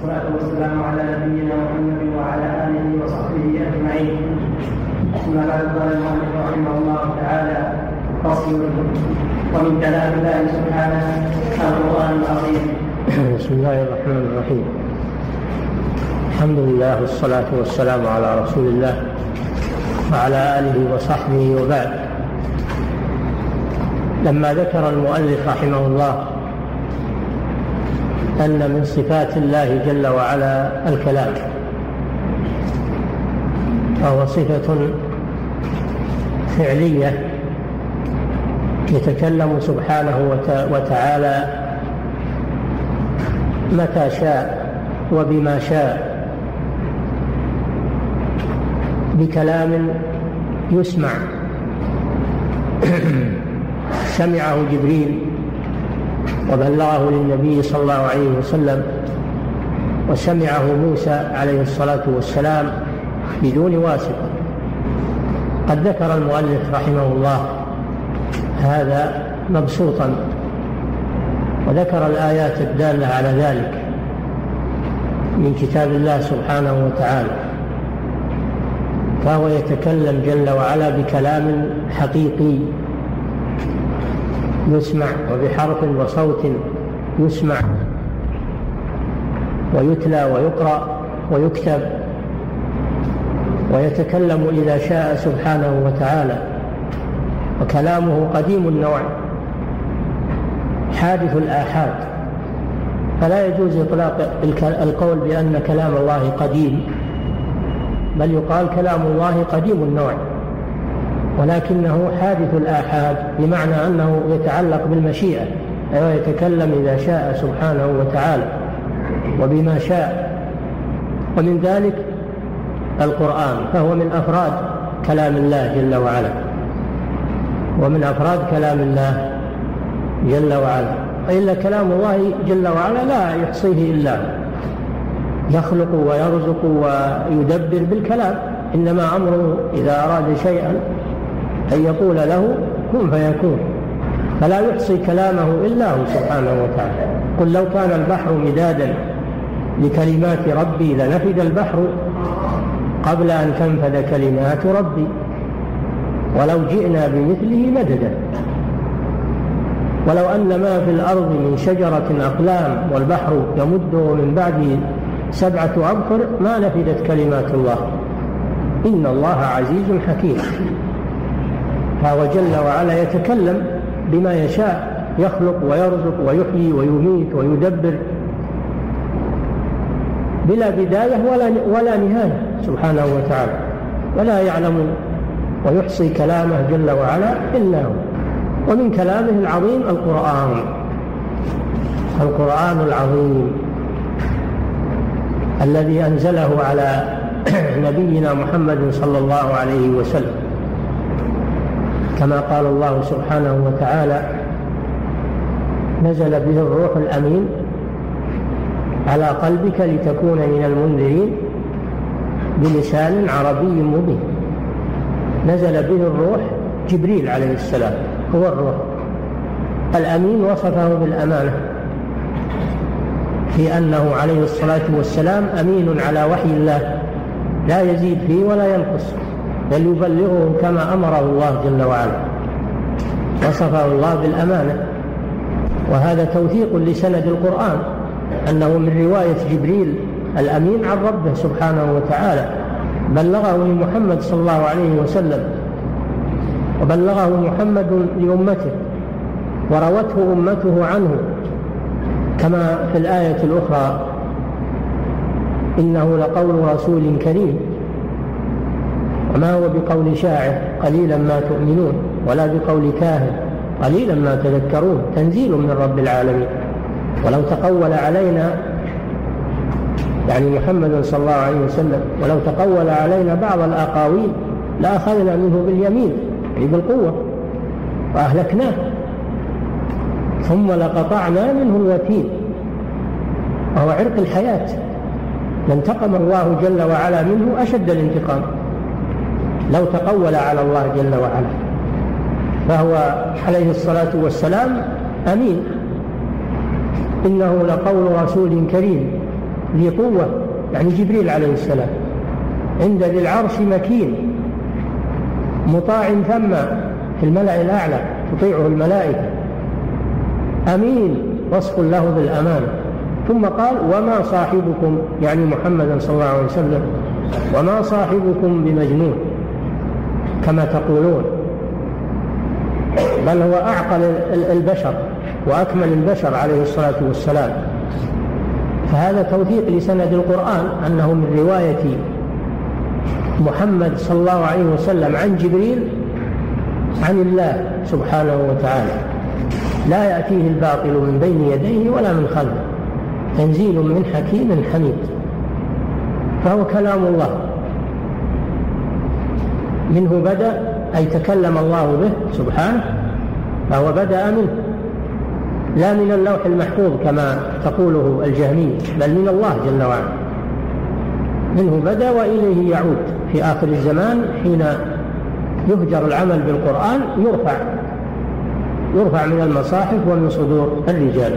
والصلاة والسلام على نبينا محمد وعلى آله وصحبه أجمعين. أما بعد قال المؤلف رحمه الله تعالى. فصل. ومن كلام الله سبحانه القرآن العظيم. بسم الله الرحمن الرحيم. الحمد لله والصلاة والسلام على رسول الله وعلى آله وصحبه وبعد. لما ذكر المؤلف رحمه الله أن من صفات الله جل وعلا الكلام وهو صفة فعلية يتكلم سبحانه وتعالى متى شاء وبما شاء بكلام يسمع. سمعه جبريل وبلغه للنبي صلى الله عليه وسلم وسمعه موسى عليه الصلاة والسلام بدون واسطة. قد ذكر المؤلف رحمه الله هذا مبسوطا وذكر الآيات الدالة على ذلك من كتاب الله سبحانه وتعالى فهو يتكلم جل وعلا بكلام حقيقي يسمع وبحرف وصوت يسمع. ويتلى ويقرأ ويكتب. ويتكلم إذا شاء سبحانه وتعالى. وكلامه قديم النوع. حادث الآحاد. فلا يجوز إطلاق القول بأن كلام الله قديم بل يقال كلام الله قديم النوع. ولكنه حادث الآحاد بمعنى أنه يتعلق بالمشيئة أي يتكلم إذا شاء سبحانه وتعالى وبما شاء. ومن ذلك القرآن فهو من أفراد كلام الله جل وعلا. ومن أفراد كلام الله جل وعلا. وإلا كلام الله جل وعلا لا يحصيه إلا يخلق ويرزق ويدبر بالكلام إنما أمره إذا أراد شيئا أن يقول له كن فيكون. فلا يحصي كلامه إلا هو سبحانه وتعالى. قل لو كان البحر مدادا لكلمات ربي لنفد البحر قبل أن تنفذ كلمات ربي. ولو جئنا بمثله مددا. ولو أن ما في الأرض من شجرة أقلام والبحر يمده من بعده سبعة أبحر ما نفدت كلمات الله. إن الله عزيز حكيم. فهو جل وعلا يتكلم بما يشاء يخلق ويرزق ويحيي ويميت ويدبر بلا بداية ولا ولا نهاية سبحانه وتعالى. ولا يعلم ويحصي كلامه جل وعلا إلا هو. ومن كلامه العظيم القرآن. القرآن العظيم. الذي أنزله على نبينا محمد صلى الله عليه وسلم. كما قال الله سبحانه وتعالى نزل به الروح الأمين على قلبك لتكون من المنذرين بلسان عربي مبين. نزل به الروح جبريل عليه السلام هو الروح. الأمين وصفه بالأمانة في أنه عليه الصلاة والسلام أمين على وحي الله لا يزيد فيه ولا ينقص. بل يبلغه كما أمره الله جل وعلا. وصفه الله بالأمانة. وهذا توثيق لسند القرآن أنه من رواية جبريل الأمين عن ربه سبحانه وتعالى بلغه لمحمد صلى الله عليه وسلم وبلغه محمد لأمته وروته أمته عنه كما في الآية الأخرى إنه لقول رسول كريم. وما هو بقول شاعر قليلا ما تؤمنون ولا بقول كاهن قليلا ما تذكرون تنزيل من رب العالمين. ولو تقول علينا يعني محمد صلى الله عليه وسلم ولو تقول علينا بعض الأقاويل لأخذنا منه باليمين يعني بالقوة وأهلكناه. ثم لقطعنا منه الوتين. وهو عرق الحياة. لانتقم الله جل وعلا منه أشد الانتقام. لو تقول على الله جل وعلا. فهو عليه الصلاة والسلام أمين. إنه لقول رسول كريم ذي قوة يعني جبريل عليه السلام. عند ذي العرش مكين. مطاع ثم في الملأ الأعلى تطيعه الملائكة. أمين وصف له بالأمان. ثم قال وما صاحبكم؟ يعني محمدا صلى الله عليه وسلم. وما صاحبكم بمجنون؟ كما تقولون. بل هو أعقل البشر وأكمل البشر عليه الصلاة والسلام. فهذا توثيق لسند القرآن أنه من رواية محمد صلى الله عليه وسلم عن جبريل عن الله سبحانه وتعالى. لا يأتيه الباطل من بين يديه ولا من خلفه. تنزيل من حكيم حميد. فهو كلام الله. منه بدأ أي تكلم الله به سبحانه فهو بدأ منه. لا من اللوح المحفوظ كما تقوله الجهمية بل من الله جل وعلا. منه بدأ وإليه يعود. في آخر الزمان حين يهجر العمل بالقرآن يرفع يرفع من المصاحف ومن صدور الرجال.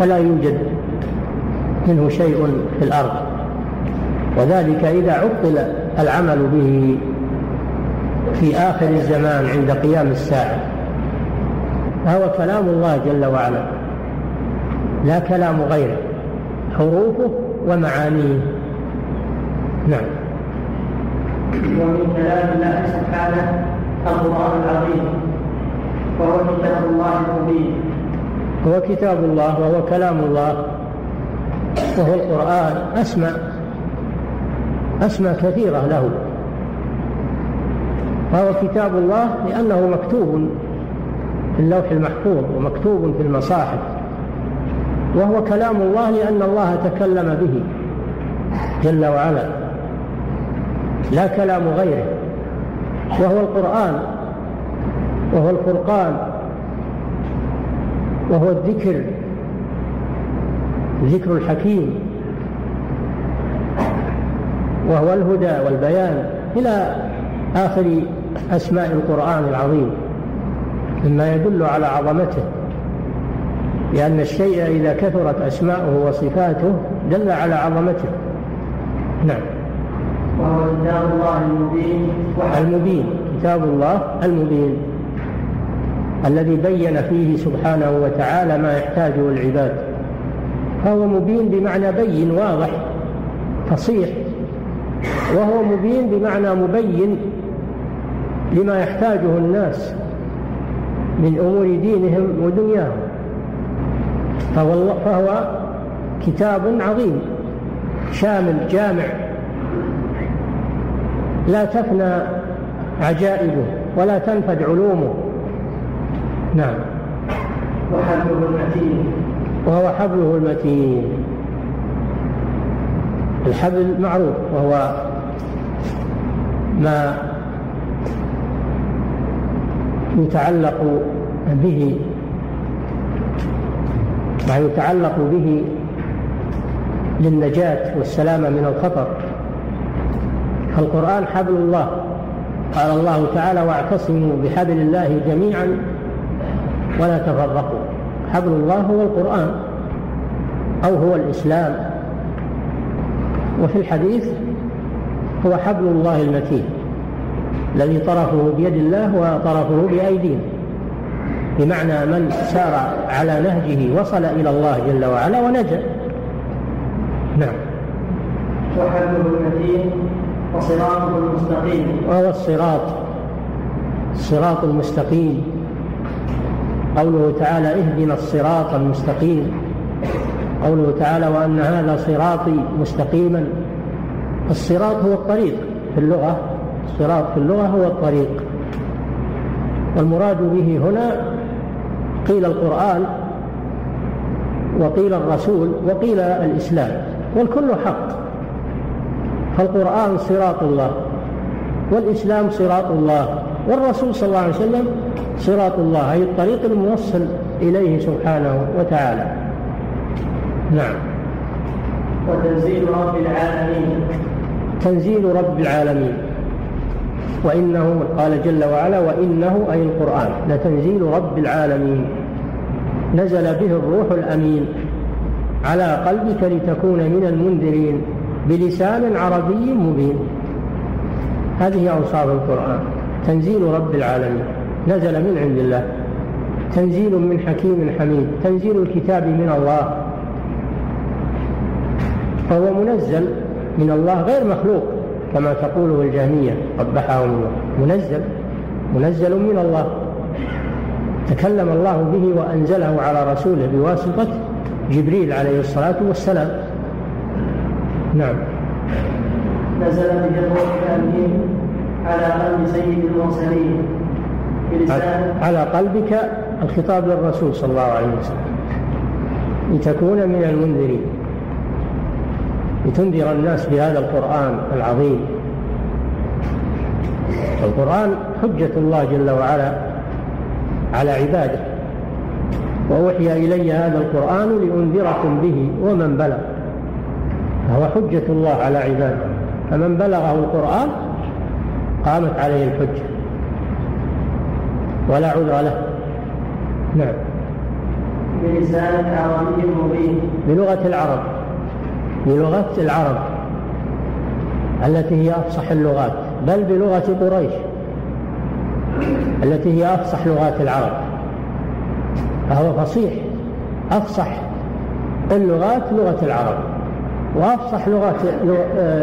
فلا يوجد منه شيء في الأرض. وذلك إذا عطل العمل به في آخر الزمان عند قيام الساعة. فهو كلام الله جل وعلا. لا كلام غيره. حروفه ومعانيه. نعم. ومن كلام الله سبحانه القرآن العظيم. وهو كتاب الله المبين. هو كتاب الله وهو كلام الله. وهو القرآن. أسمى أسمى كثيرة له. فهو كتاب الله لأنه مكتوب في اللوح المحفوظ ومكتوب في المصاحف وهو كلام الله لأن الله تكلم به جل وعلا لا كلام غيره وهو القرآن وهو الفرقان وهو الذكر ذكر الحكيم وهو الهدى والبيان إلى آخر أسماء القرآن العظيم مما يدل على عظمته لأن الشيء إذا كثرت أسماؤه وصفاته دل على عظمته. نعم. وهو كتاب الله المبين. المبين كتاب الله المبين. الذي بين فيه سبحانه وتعالى ما يحتاجه العباد. فهو مبين بمعنى بين واضح فصيح. وهو مبين بمعنى مبين. لما يحتاجه الناس من أمور دينهم ودنياهم. فهو, فهو كتاب عظيم شامل جامع. لا تفنى عجائبه ولا تنفد علومه. نعم. وحبله المتين وهو حبله المتين. الحبل معروف وهو ما يتعلق به ما يتعلق به للنجاة والسلامة من الخطر. فالقرآن حبل الله. قال الله تعالى واعتصموا بحبل الله جميعا ولا تفرقوا. حبل الله هو القرآن أو هو الإسلام. وفي الحديث هو حبل الله المتين. الذي طرفه بيد الله وطرفه بأيدينا بمعنى من سار على نهجه وصل إلى الله جل وعلا ونجا. نعم. وحبله المتين وصراطه المستقيم. وهو الصراط. الصراط المستقيم. قوله تعالى اهدنا الصراط المستقيم. قوله تعالى وأن هذا صراطي مستقيما. الصراط هو الطريق في اللغة. الصراط في اللغة هو الطريق. والمراد به هنا قيل القرآن وقيل الرسول وقيل الإسلام والكل حق. فالقرآن صراط الله والإسلام صراط الله والرسول صلى الله عليه وسلم صراط الله أي الطريق الموصل إليه سبحانه وتعالى. نعم. وتنزيل رب العالمين. تنزيل رب العالمين. وإنه قال جل وعلا وإنه أي القرآن لتنزيل رب العالمين. نزل به الروح الأمين. على قلبك لتكون من المنذرين. بلسان عربي مبين. هذه أوصاف القرآن. تنزيل رب العالمين. نزل من عند الله. تنزيل من حكيم حميد. تنزيل الكتاب من الله. فهو منزل من الله غير مخلوق. كما تقوله الجهمية قبحهم الله. منزل منزل من الله. تكلم الله به وأنزله على رسوله بواسطة جبريل عليه الصلاة والسلام. نعم. نزل بجبر الأمين على قلب سيد المرسلين على قلبك الخطاب للرسول صلى الله عليه وسلم. لتكون من المنذرين. لتنذر الناس بهذا القرآن العظيم. القرآن حجة الله جل وعلا على عباده. وأوحي إلي هذا القرآن لأنذركم به ومن بلغ. فهو حجة الله على عباده. فمن بلغه القرآن قامت عليه الحجة. ولا عذر له. نعم. بلسان عربي مبين بلغة العرب. بلغة العرب التي هي أفصح اللغات بل بلغة قريش التي هي أفصح لغات العرب. فهو فصيح. أفصح اللغات لغة العرب وأفصح لغة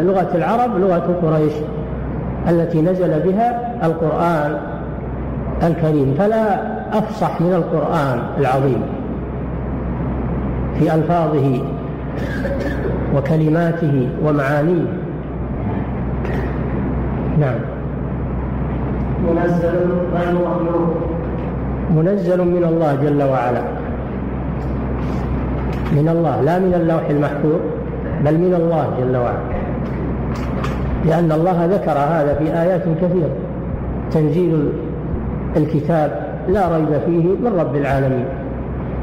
لغة العرب لغة قريش التي نزل بها القرآن الكريم. فلا أفصح من القرآن العظيم في ألفاظه. وكلماته ومعانيه. نعم. منزل غير مخلوق منزل من الله جل وعلا. من الله لا من اللوح المحفوظ بل من الله جل وعلا. لأن الله ذكر هذا في آيات كثيرة. تنزيل الكتاب لا ريب فيه من رب العالمين.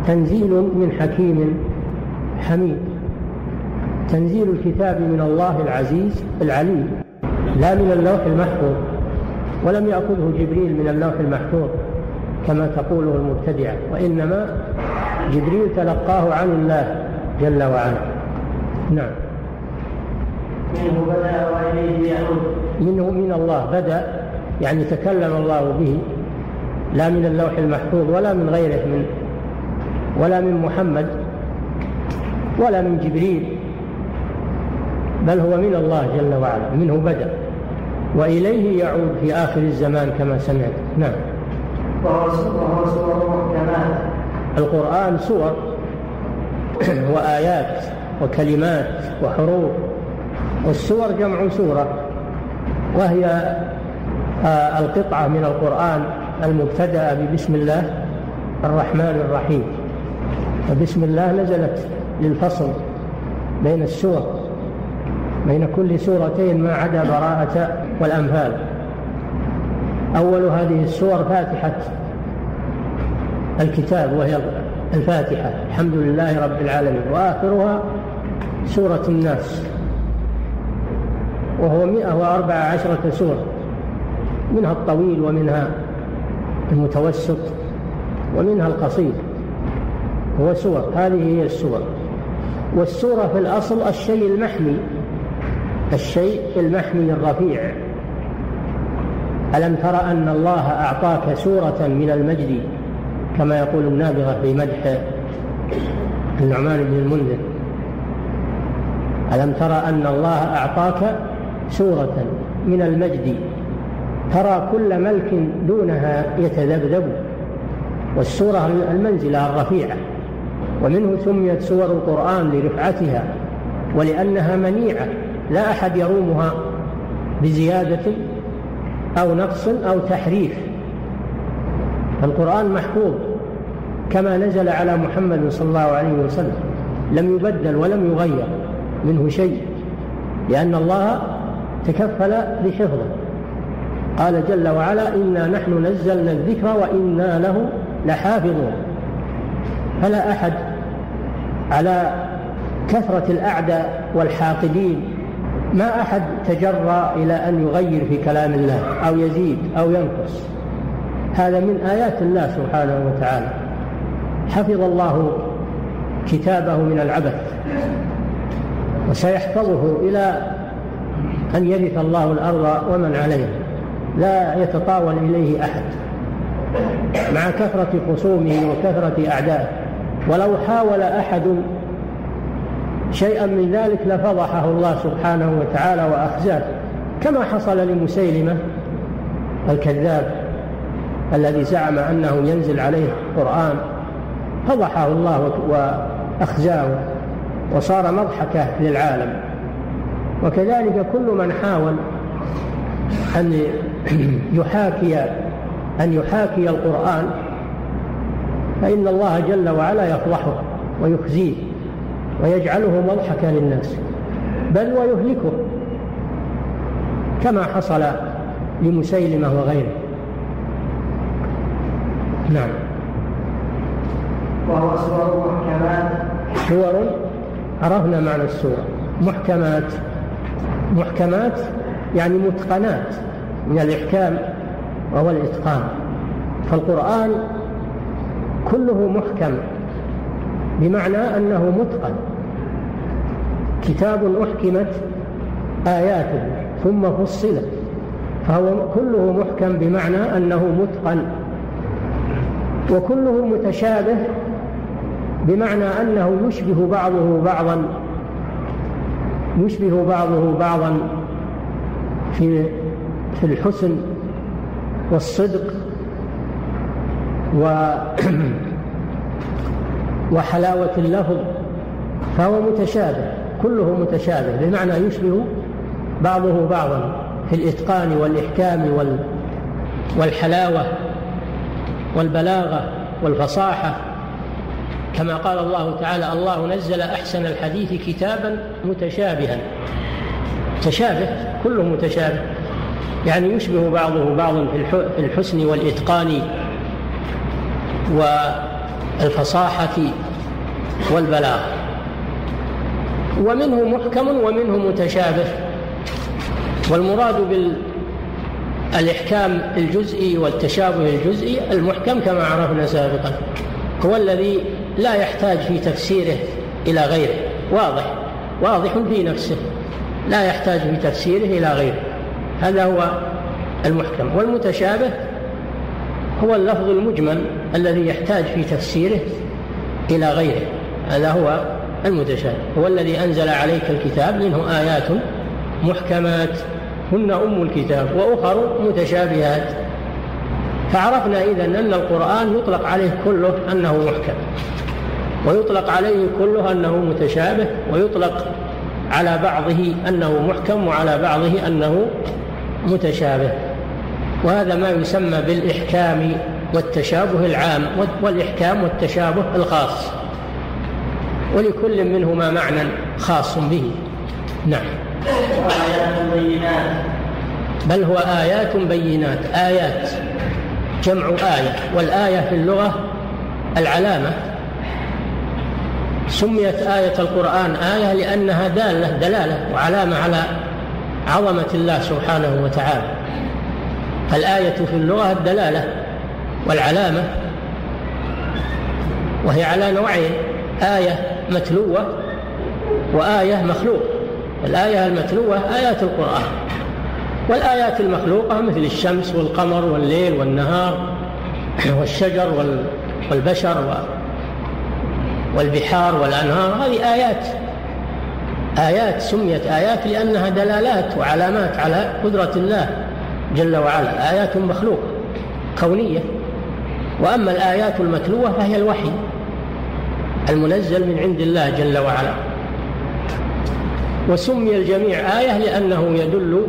تنزيل من حكيم حميد. تنزيل الكتاب من الله العزيز العليم لا من اللوح المحفوظ ولم يأخذه جبريل من اللوح المحفوظ كما تقوله المبتدعة وإنما جبريل تلقاه عن الله جل وعلا. نعم. منه بدأ وإليه يعود. منه من الله بدأ يعني تكلم الله به لا من اللوح المحفوظ ولا من غيره من ولا من محمد ولا من جبريل بل هو من الله جل وعلا منه بدأ. وإليه يعود في آخر الزمان كما سمعت. نعم. وهو سور محكمات القرآن سور وآيات وكلمات وحروف والسور جمع سورة وهي آه، القطعة من القرآن المبتدأ ببسم الله الرحمن الرحيم. وبسم الله نزلت للفصل بين السور. بين كل سورتين ما عدا براءة والأنفال. أول هذه السور فاتحة. الكتاب وهي الفاتحة. الحمد لله رب العالمين. وآخرها سورة الناس. وهو مئة وأربع عشرة سورة منها الطويل ومنها المتوسط ومنها القصير. هو سور. هذه هي السور. والسورة في الأصل الشيء المحمي. الشيء المحمي الرفيع. ألم تر أن الله أعطاك سورة من المجد؟ كما يقول النابغة في مدح النعمان بن المنذر. ألم تر أن الله أعطاك سورة من المجد؟ ترى كل ملك دونها يتذبذب. والسورة المنزلة الرفيعة. ومنه سميت سور القرآن لرفعتها ولأنها منيعة. لا أحد يرومها بزيادة أو نقص أو تحريف. القرآن محفوظ كما نزل على محمد صلى الله عليه وسلم. لم يبدل ولم يغير منه شيء لأن الله تكفل بحفظه. قال جل وعلا إنا نحن نزلنا الذكر وإنا له لحافظون. فلا أحد على كثرة الأعداء والحاقدين ما أحد تجرى إلى أن يغير في كلام الله أو يزيد أو ينقص. هذا من آيات الله سبحانه وتعالى. حفظ الله كتابه من العبث وسيحفظه إلى أن يرث الله الأرض ومن عليها لا يتطاول إليه أحد. مع كثرة خصومه وكثرة أعدائه. ولو حاول أحد شيئا من ذلك لفضحه الله سبحانه وتعالى وأخزاه. كما حصل لمسيلمة الكذاب الذي زعم أنه ينزل عليه القرآن فضحه الله وأخزاه وصار مضحكة للعالم. وكذلك كل من حاول أن يحاكي أن يحاكي القرآن فإن الله جل وعلا يفضحه ويخزيه. ويجعله مضحكا للناس بل ويهلكه كما حصل لمسيلمة وغيره. نعم. وهو سور محكمات. سور عرفنا معنى السورة محكمات. محكمات يعني متقنات من الإحكام وهو الإتقان. فالقرآن كله محكم. بمعنى أنه متقن. كتاب أحكمت آياته ثم فصلت فهو كله محكم بمعنى أنه متقن وكله متشابه بمعنى أنه يشبه بعضه بعضا يشبه بعضه بعضا في في الحسن والصدق و وحلاوة اللفظ فهو متشابه كله متشابه بمعنى يشبه بعضه بعضا في الإتقان والإحكام وال والحلاوة والبلاغة والفصاحة. كما قال الله تعالى الله نزل أحسن الحديث كتابا متشابها. تشابه كله متشابه. يعني يشبه بعضه بعضا في الحسن والإتقان والفصاحة والبلاغة ومنه محكم ومنه متشابه. والمراد بالإحكام الجزئي والتشابه الجزئي المحكم كما عرفنا سابقا. هو الذي لا يحتاج في تفسيره إلى غيره. واضح. واضح في نفسه. لا يحتاج في تفسيره إلى غيره. هذا هو المحكم. والمتشابه هو اللفظ المجمل الذي يحتاج في تفسيره إلى غيره. هذا هو المتشابه. هو الذي أنزل عليك الكتاب منه آيات محكمات هن أم الكتاب وأخر متشابهات. فعرفنا إذن أن القرآن يطلق عليه كله أنه محكم ويطلق عليه كله أنه متشابه ويطلق على بعضه أنه محكم وعلى بعضه أنه متشابه. وهذا ما يسمى بالإحكام والتشابه العام والإحكام والتشابه الخاص. ولكل منهما معنى خاص به. نعم. وآيات بينات بل هو آيات بينات آيات جمع آية. والآية في اللغة العلامة. سميت آية القرآن آية لأنها دالة دلالة وعلامة على عظمة الله سبحانه وتعالى. الآية في اللغة الدلالة والعلامة وهي على نوعين آية متلوة وآية مخلوق. الآية المتلوة آيات القرآن والآيات المخلوقة مثل الشمس والقمر والليل والنهار والشجر والبشر والبحار والأنهار. هذه آيات آيات سميت آيات لأنها دلالات وعلامات على قدرة الله. جل وعلا آيات مخلوقة كونية. وأما الآيات المتلوة فهي الوحي المنزل من عند الله جل وعلا. وسمي الجميع آية لأنه يدل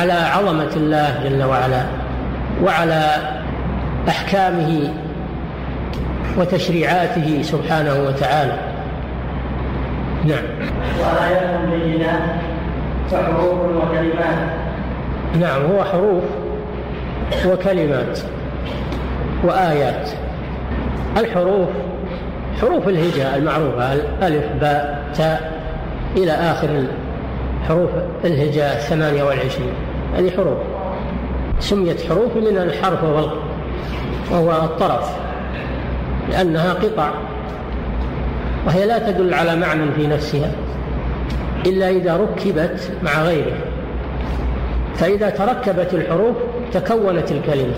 على عظمة الله جل وعلا وعلى أحكامه وتشريعاته سبحانه وتعالى. نعم. وآيات بينات وحروف وكلمات. نعم هو حروف وكلمات وآيات. الحروف حروف الهجاء المعروفة الألف باء تاء إلى آخر حروف الهجاء الثمانية والعشرين. هذه حروف. سميت حروف من الحرف وهو الطرف لأنها قطع وهي لا تدل على معنى في نفسها إلا إذا ركبت مع غيره. فإذا تركبت الحروف تكونت الكلمة.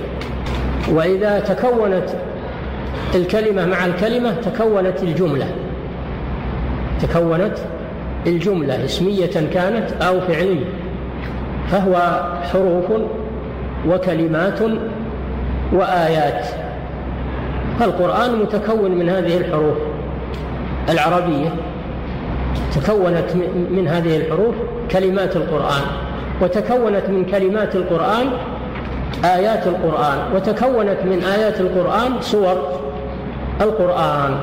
وإذا تكونت الكلمة مع الكلمة تكونت الجملة. تكونت الجملة اسمية كانت أو فعلية فهو حروف وكلمات وآيات. فالقرآن متكون من هذه الحروف. العربية تكونت من هذه الحروف كلمات القرآن. وتكونت من كلمات القرآن آيات القرآن وتكونت من آيات القرآن سور القرآن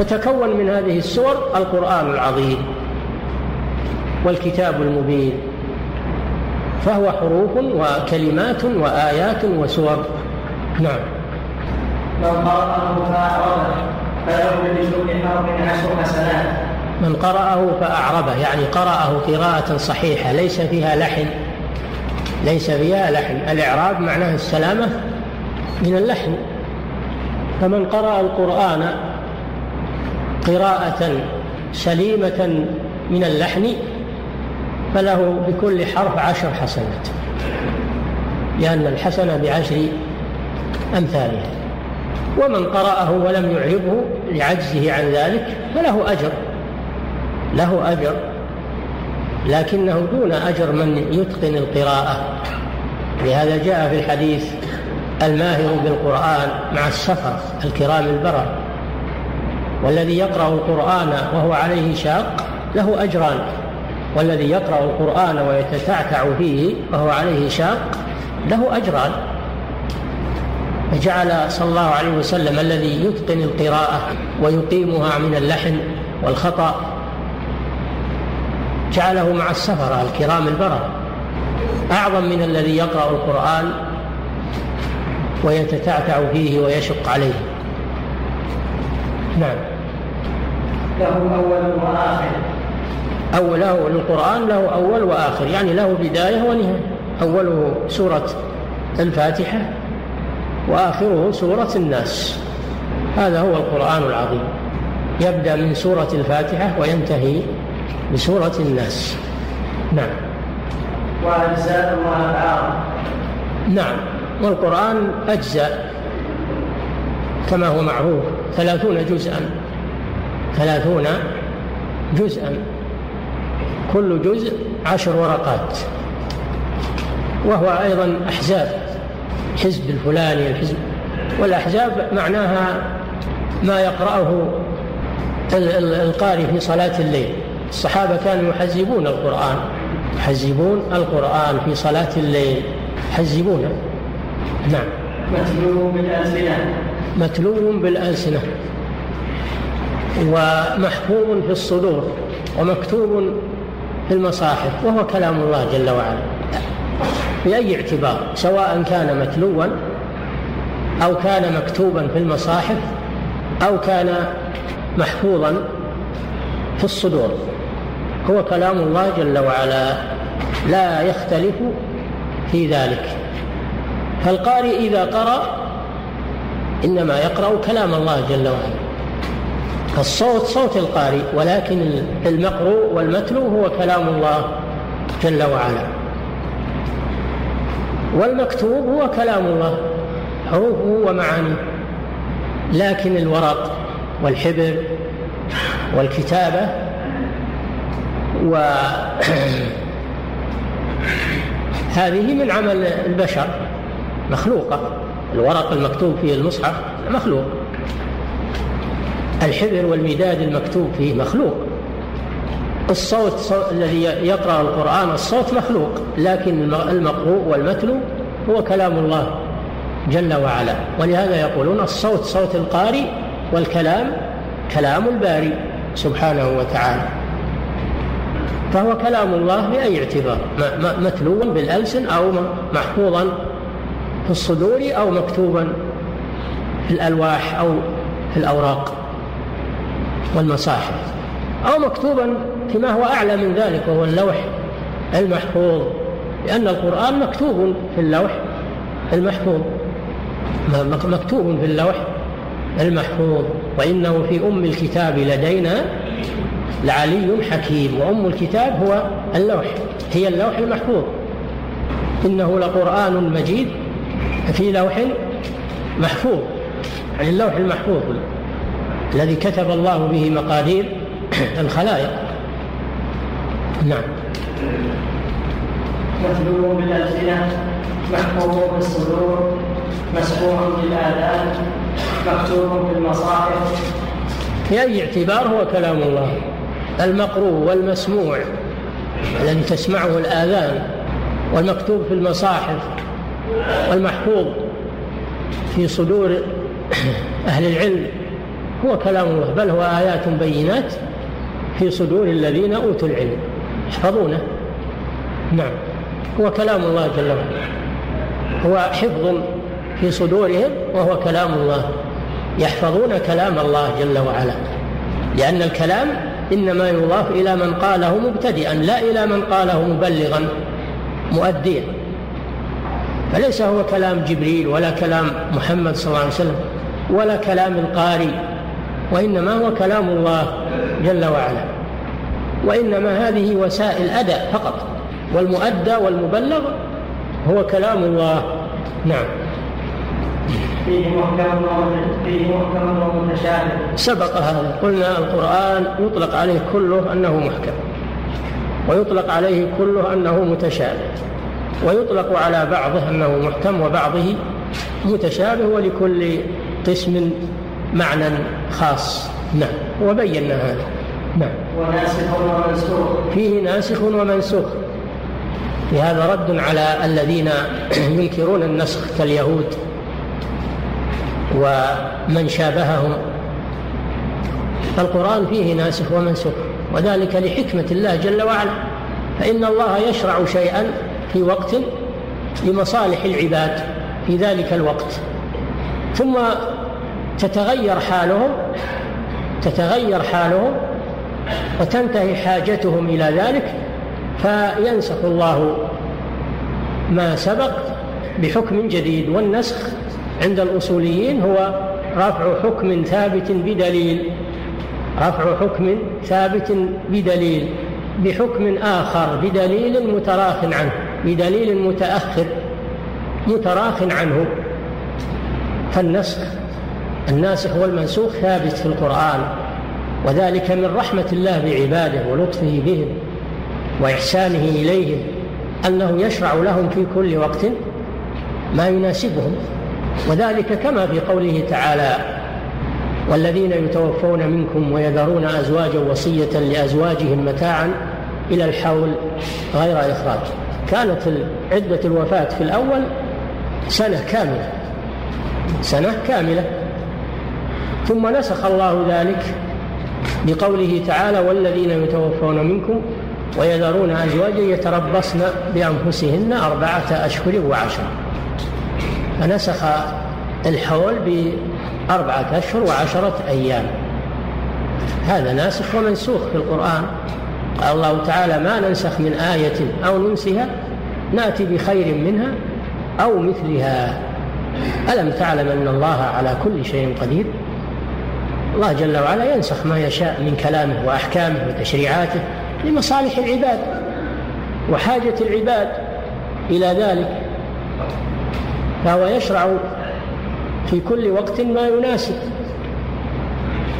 وتكون من هذه السور القرآن العظيم والكتاب المبين فهو حروف وكلمات وآيات وسور. نعم. من قرأه فأعرضه فله بكل حرف عشر حسنات من قرأه فأعربه يعني قرأه قراءة صحيحة ليس فيها لحن. ليس فيها لحن. الإعراب معناه السلامة من اللحن. فمن قرأ القرآن قراءة سليمة من اللحن فله بكل حرف عشر حسنات لأن الحسنة بعشر أمثالها. ومن قرأه ولم يعربه لعجزه عن ذلك فله أجر. له أجر لكنه دون أجر من يتقن القراءة. لهذا جاء في الحديث الماهر بالقرآن مع السفر الكرام البرر والذي يقرأ القرآن وهو عليه شاق له أجران والذي يقرأ القرآن ويتتعتع فيه وهو عليه شاق له أجران. فجعل صلى الله عليه وسلم الذي يتقن القراءة ويقيمها من اللحن والخطأ جعله مع السفرة الكرام البرر. أعظم من الذي يقرأ القرآن ويتتعتع فيه ويشق عليه. نعم. له أول وآخر. أوله القرآن له أول وآخر يعني له بداية ونهاية. أوله سورة الفاتحة وآخره سورة الناس. هذا هو القرآن العظيم. يبدأ من سورة الفاتحة وينتهي بسورة الناس. نعم. وأجزاء وأفعال نعم. والقرآن أجزاء كما هو معروف. ثلاثون جزءا. ثلاثون جزءا. كل جزء عشر ورقات. وهو أيضا أحزاب. حزب الفلاني الحزب. والأحزاب معناها ما يقرأه القارئ في صلاة الليل. الصحابة كانوا يحزبون القرآن. يحزبون القرآن في صلاة الليل. يحزبونه نعم. متلو بالألسنة. متلو بالألسنة. ومحفوظ في الصدور. ومكتوب في المصاحف. وهو كلام الله جل وعلا. بأي اعتبار؟ سواء كان متلوا أو كان مكتوبا في المصاحف أو كان محفوظا في الصدور. هو كلام الله جل وعلا لا يختلف في ذلك. فالقارئ إذا قرأ إنما يقرأ كلام الله جل وعلا. الصوت صوت القارئ ولكن المقروء والمتلو هو كلام الله جل وعلا. والمكتوب هو كلام الله حروفه ومعانيه. لكن الورق والحبر والكتابة و هذه من عمل البشر مخلوقة. الورق المكتوب فيه المصحف مخلوق. الحبر والمداد المكتوب فيه مخلوق. الصوت الذي يقرأ القرآن الصوت مخلوق. لكن المقروء والمتلو هو كلام الله جل وعلا. ولهذا يقولون الصوت صوت القارئ والكلام كلام الباري سبحانه وتعالى. فهو كلام الله بأي اعتبار؟ متلو بالألسن أو محفوظا في الصدور أو مكتوبا في الألواح أو في الأوراق والمصاحف أو مكتوبا فيما هو أعلى من ذلك وهو اللوح المحفوظ لأن القرآن مكتوب في اللوح المحفوظ. مكتوب في اللوح المحفوظ وإنه في أم الكتاب لدينا لعلي حكيم وأم الكتاب هو اللوح هي اللوح المحفوظ. إنه لقرآن مجيد في لوح محفوظ يعني اللوح المحفوظ الذي كتب الله به مقادير الخلائق. نعم. متلو بالألسنة محفوظ بالصدور مسموع بالآذان مكتوب في المصاحف في أي اعتبار هو كلام الله. المقروء والمسموع. الذي تسمعه الآذان والمكتوب في المصاحف والمحفوظ في صدور أهل العلم. هو كلام الله بل هو آيات بينات في صدور الذين أوتوا العلم. يحفظونه نعم. هو كلام الله جل وعلا. هو حفظ في صدورهم وهو كلام الله. يحفظون كلام الله جل وعلا. لأن الكلام إنما يضاف إلى من قاله مبتدئا لا إلى من قاله مبلغا مؤديا. فليس هو كلام جبريل ولا كلام محمد صلى الله عليه وسلم ولا كلام القارئ وإنما هو كلام الله جل وعلا. وإنما هذه وسائل أداء فقط والمؤدى والمبلغ هو كلام الله. نعم. فيه محكم فيه محكم ومتشابه سبق هذا. قلنا القرآن يطلق عليه كله أنه محكم. ويطلق عليه كله أنه متشابه. ويطلق على بعضه أنه محكم وبعضه متشابه ولكل قسم معنى خاص. نعم. وبينا هذا. نعم. وناسخ ومنسوخ. فيه ناسخ ومنسوخ. في هذا رد على الذين ينكرون النسخ كاليهود. ومن شابههم القرآن فيه ناسخ ومنسوخ وذلك لحكمة الله جل وعلا. فإن الله يشرع شيئا في وقت لمصالح العباد في ذلك الوقت. ثم تتغير حالهم تتغير حالهم وتنتهي حاجتهم إلى ذلك فينسخ الله ما سبق بحكم جديد والنسخ عند الأصوليين هو رفع حكم ثابت بدليل. رفع حكم ثابت بدليل بحكم آخر بدليل متراخ عنه بدليل متأخر متراخ عنه. فالنسخ الناسخ والمنسوخ ثابت في القرآن وذلك من رحمة الله بعباده ولطفه بهم وإحسانه إليهم أنه يشرع لهم في كل وقت ما يناسبهم. وذلك كما في قوله تعالى والذين يتوفون منكم ويذرون أزواجا وصية لأزواجهم متاعا إلى الحول غير إخراج. كانت عدة الوفاة في الأول سنة كاملة. سنة كاملة. ثم نسخ الله ذلك بقوله تعالى والذين يتوفون منكم ويذرون أزواجا يتربصن بأنفسهن أربعة أشهر وعشرة. فنسخ الحول بأربعة أشهر وعشرة أيام. هذا ناسخ ومنسوخ في القرآن. قال الله تعالى ما ننسخ من آية أو ننسها نأتي بخير منها أو مثلها. ألم تعلم أن الله على كل شيء قدير؟ الله جل وعلا ينسخ ما يشاء من كلامه وأحكامه وتشريعاته لمصالح العباد وحاجة العباد إلى ذلك. فهو يشرع في كل وقت ما يناسب.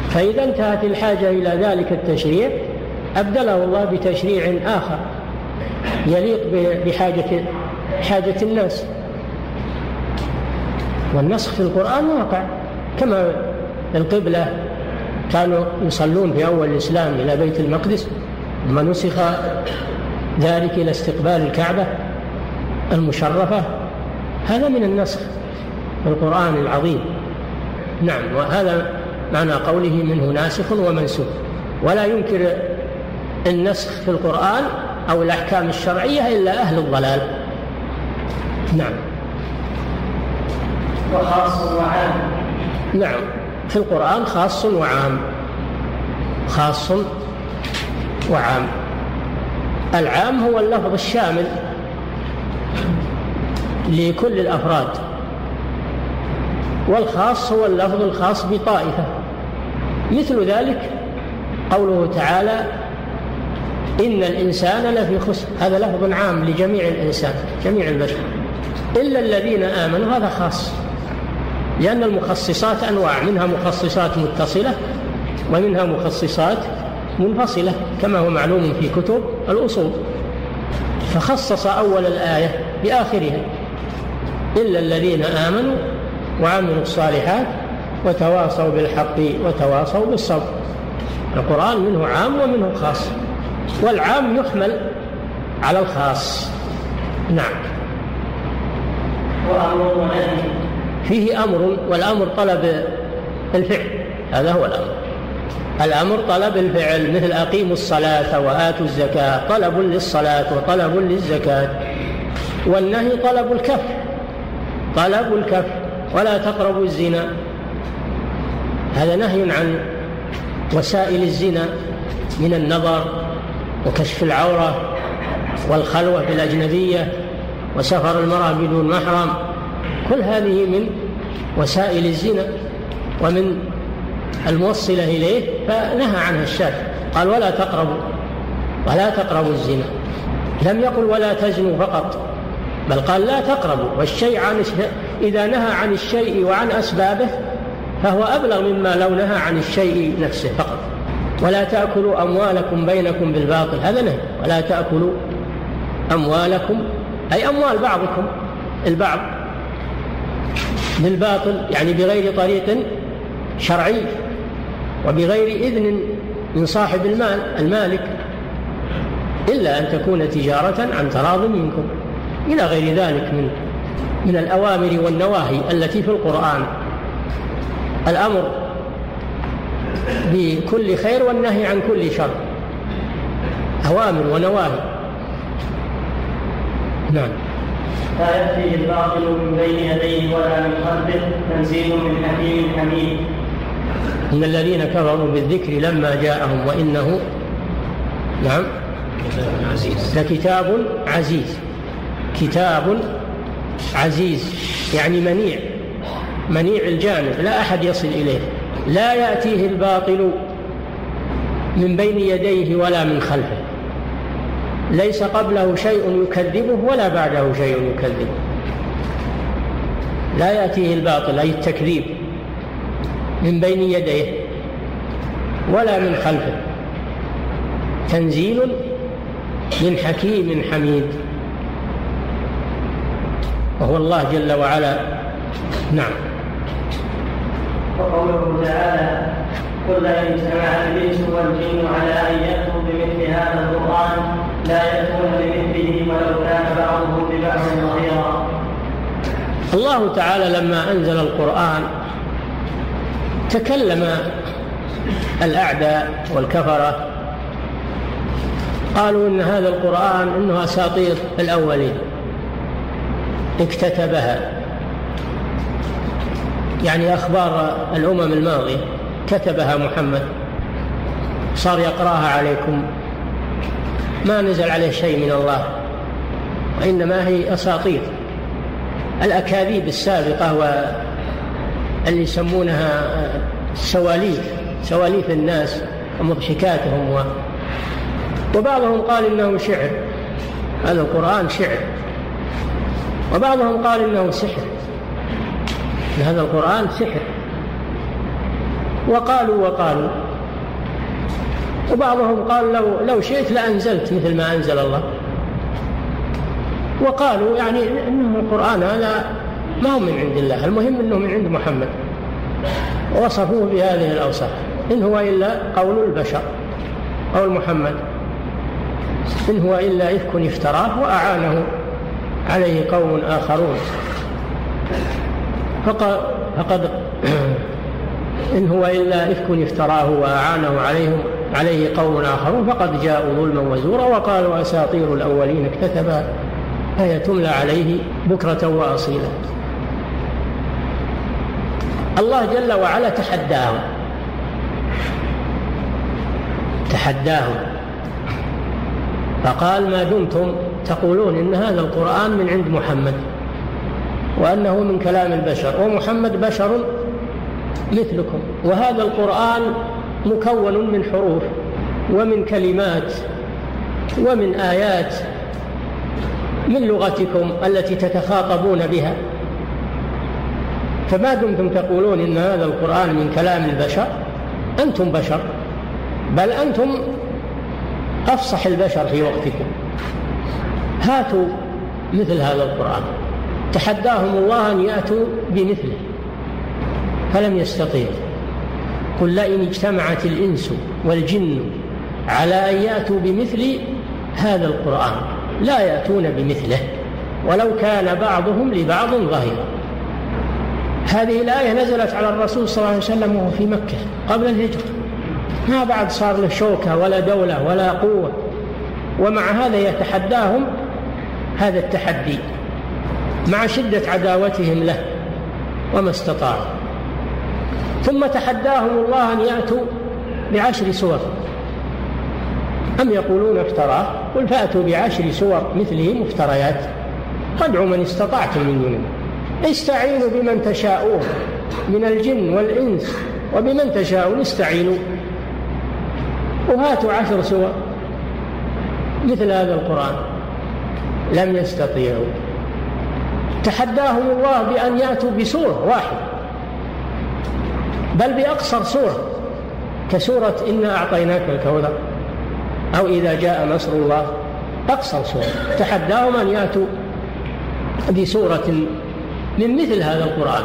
فإذا انتهت الحاجة إلى ذلك التشريع أبدله الله بتشريع آخر يليق بحاجة حاجة الناس. والنسخ في القرآن واقع كما القبلة كانوا يصلون في أول الإسلام إلى بيت المقدس ثم نسخ ذلك إلى استقبال الكعبة المشرفة هذا من النسخ في القرآن العظيم. نعم وهذا معنى قوله منه ناسخ ومنسوخ. ولا ينكر النسخ في القرآن أو الأحكام الشرعية إلا أهل الضلال. نعم. وخاص وعام. نعم في القرآن خاص وعام. خاص وعام. العام هو اللفظ الشامل. لكل الأفراد. والخاص هو اللفظ الخاص بطائفة. مثل ذلك قوله تعالى إن الإنسان لفي خسر. هذا لفظ عام لجميع الإنسان جميع البشر. إلا الذين آمنوا هذا خاص. لأن المخصصات أنواع منها مخصصات متصلة ومنها مخصصات منفصلة كما هو معلوم في كتب الأصول. فخصص أول الآية بآخرها. إلا الذين آمنوا وعملوا الصالحات وتواصوا بالحق وتواصوا بالصبر. القرآن منه عام ومنه خاص والعام يحمل على الخاص. نعم. فيه أمر والأمر طلب الفعل. هذا هو الأمر. الأمر طلب الفعل مثل أقيموا الصلاة وآتوا الزكاة طلب للصلاة وطلب للزكاة والنهي طلب الكف. طلب الكف ولا تقربوا الزنا. هذا نهي عن وسائل الزنا من النظر وكشف العورة والخلوة بالأجنبية وسفر المرأة بدون محرم. كل هذه من وسائل الزنا ومن الموصلة إليه فنهى عنها الشافعي قال ولا تقربوا ولا تقربوا الزنا. لم يقل ولا تزنوا فقط. بل قال لا تقربوا والشيء عن إذا نهى عن الشيء وعن أسبابه فهو أبلغ مما لو نهى عن الشيء نفسه فقط. ولا تأكلوا أموالكم بينكم بالباطل هذا نهي. ولا تأكلوا أموالكم أي أموال بعضكم البعض بالباطل يعني بغير طريق شرعي وبغير إذن من صاحب المال المالك إلا أن تكون تجارة عن تراض منكم. إلى غير ذلك من من الأوامر والنواهي التي في القرآن. الأمر بكل خير والنهي عن كل شر. أوامر ونواهي. نعم. لا يأتيه الباطل من بين يديه ولا من خلفه تنزيل من حكيم حميد. إن الذين كفروا بالذكر لما جاءهم وإنه نعم عزيز لكتاب عزيز. كتاب عزيز يعني منيع منيع الجانب لا أحد يصل إليه. لا يأتيه الباطل من بين يديه ولا من خلفه. ليس قبله شيء يكذبه ولا بعده شيء يكذبه. لا يأتيه الباطل أي التكذيب من بين يديه ولا من خلفه. تنزيل من حكيم حميد. وهو الله جل وعلا. نعم. وقوله تعالى قل إن اجتمع الإنس والجن على أن يأتوا بمثل هذا القرآن لا يأتون بمثله ولو كان بعضهم ببعض ظهيرا الله تعالى لما أنزل القرآن تكلم الأعداء والكفرة. قالوا إن هذا القرآن إنه أساطير الأولين. اكتتبها. يعني أخبار الأمم الماضية كتبها محمد. صار يقرأها عليكم. ما نزل عليه شيء من الله وإنما هي أساطير. الأكاذيب السابقة واللي يسمونها سواليف سواليف الناس ومضحكاتهم و... وبعضهم قال إنه شعر. هذا القرآن شعر. وبعضهم قال إنه سحر. هذا القرآن سحر. وقالوا وقالوا. وبعضهم قال لو لو شئت لأنزلت مثل ما أنزل الله. وقالوا يعني إنه القرآن هذا ما هو من عند الله المهم إنه من عند محمد. وصفوه بهذه الأوصاف. إن هو إلا قول البشر قول محمد إن هو إلا إفك افتراه وأعانه. عليه قوم آخرون. فقد, إن هو إلا إفك افتراه وأعانه عليهم عليه قوم آخرون فقد جاءوا ظلما وزورا وقالوا أساطير الأولين اكتتبا. فهي تملى عليه بكرة وأصيلا. الله جل وعلا تحداهم. تحداهم. فقال ما دمتم تقولون إن هذا القرآن من عند محمد وأنه من كلام البشر ومحمد بشر مثلكم وهذا القرآن مكون من حروف ومن كلمات ومن آيات من لغتكم التي تتخاطبون بها. فما دمتم تقولون إن هذا القرآن من كلام البشر؟ أنتم بشر بل أنتم أفصح البشر في وقتكم. هاتوا مثل هذا القرآن. تحداهم الله أن يأتوا بمثله فلم يستطيعوا. قل لئن اجتمعت الإنس والجن على أن يأتوا بمثل هذا القرآن لا يأتون بمثله ولو كان بعضهم لبعض ظهيرا هذه الآية نزلت على الرسول صلى الله عليه وسلم وهو في مكة قبل الهجرة. ما بعد صار له شوكة ولا دولة ولا قوة ومع هذا يتحداهم هذا التحدي مع شدة عداوتهم له وما استطاعوا ثم تحداهم الله أن يأتوا بعشر سور. أم يقولون افتراه قل فأتوا بعشر سور مثله مفتريات. فادعوا من استطعتم من دون استعينوا بمن تشاءون من الجن والإنس وبمن تشاءون استعينوا. وهاتوا عشر سور مثل هذا القرآن. لم يستطيعوا. تحداهم الله بأن يأتوا بسورة واحدة بل بأقصر سورة كسورة إنا أعطيناك الكوثر أو إذا جاء نصر الله أقصر سورة. تحداهم أن يأتوا بسورة من مثل هذا القرآن.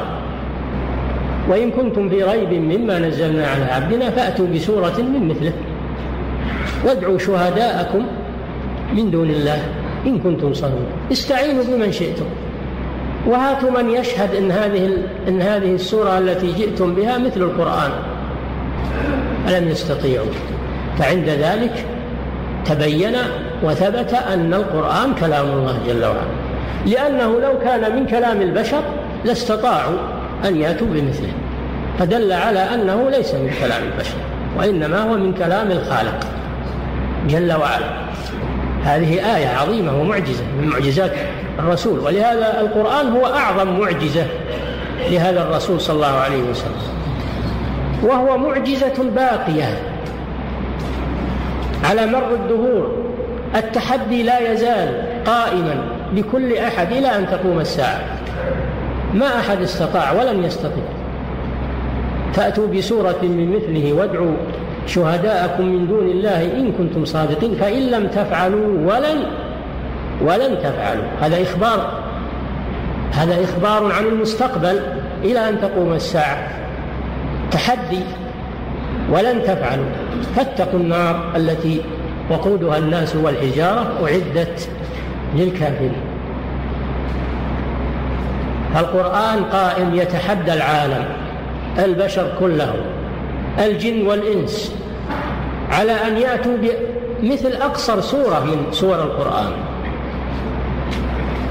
وإن كنتم في ريب مما نزلنا على عبدنا فأتوا بسورة من مثله. وادعوا شهداءكم من دون الله. إن كنتم صادقين. استعينوا بمن شئتم. وهاتوا من يشهد إن هذه إن هذه السورة التي جئتم بها مثل القرآن. ألم يستطيعوا؟ فعند ذلك تبين وثبت أن القرآن كلام الله جل وعلا. لأنه لو كان من كلام البشر لاستطاعوا أن يأتوا بمثله. فدل على أنه ليس من كلام البشر وإنما هو من كلام الخالق جل وعلا. هذه آية عظيمة ومعجزة من معجزات الرسول. ولهذا القرآن هو أعظم معجزة لهذا الرسول صلى الله عليه وسلم. وهو معجزة باقية على مر الدهور. التحدي لا يزال قائما لكل أحد إلى أن تقوم الساعة. ما أحد استطاع ولن يستطيع. فأتوا بسورة من مثله وادعوا شهداءكم من دون الله إن كنتم صادقين فإن لم تفعلوا ولن ولن تفعلوا. هذا إخبار هذا إخبار عن المستقبل إلى أن تقوم الساعة. تحدي ولن تفعلوا. فاتقوا النار التي وقودها الناس والحجارة أعدت للكافرين. القرآن قائم يتحدى العالم البشر كلهم. الجن والإنس على أن يأتوا بمثل أقصر سورة من سور القرآن.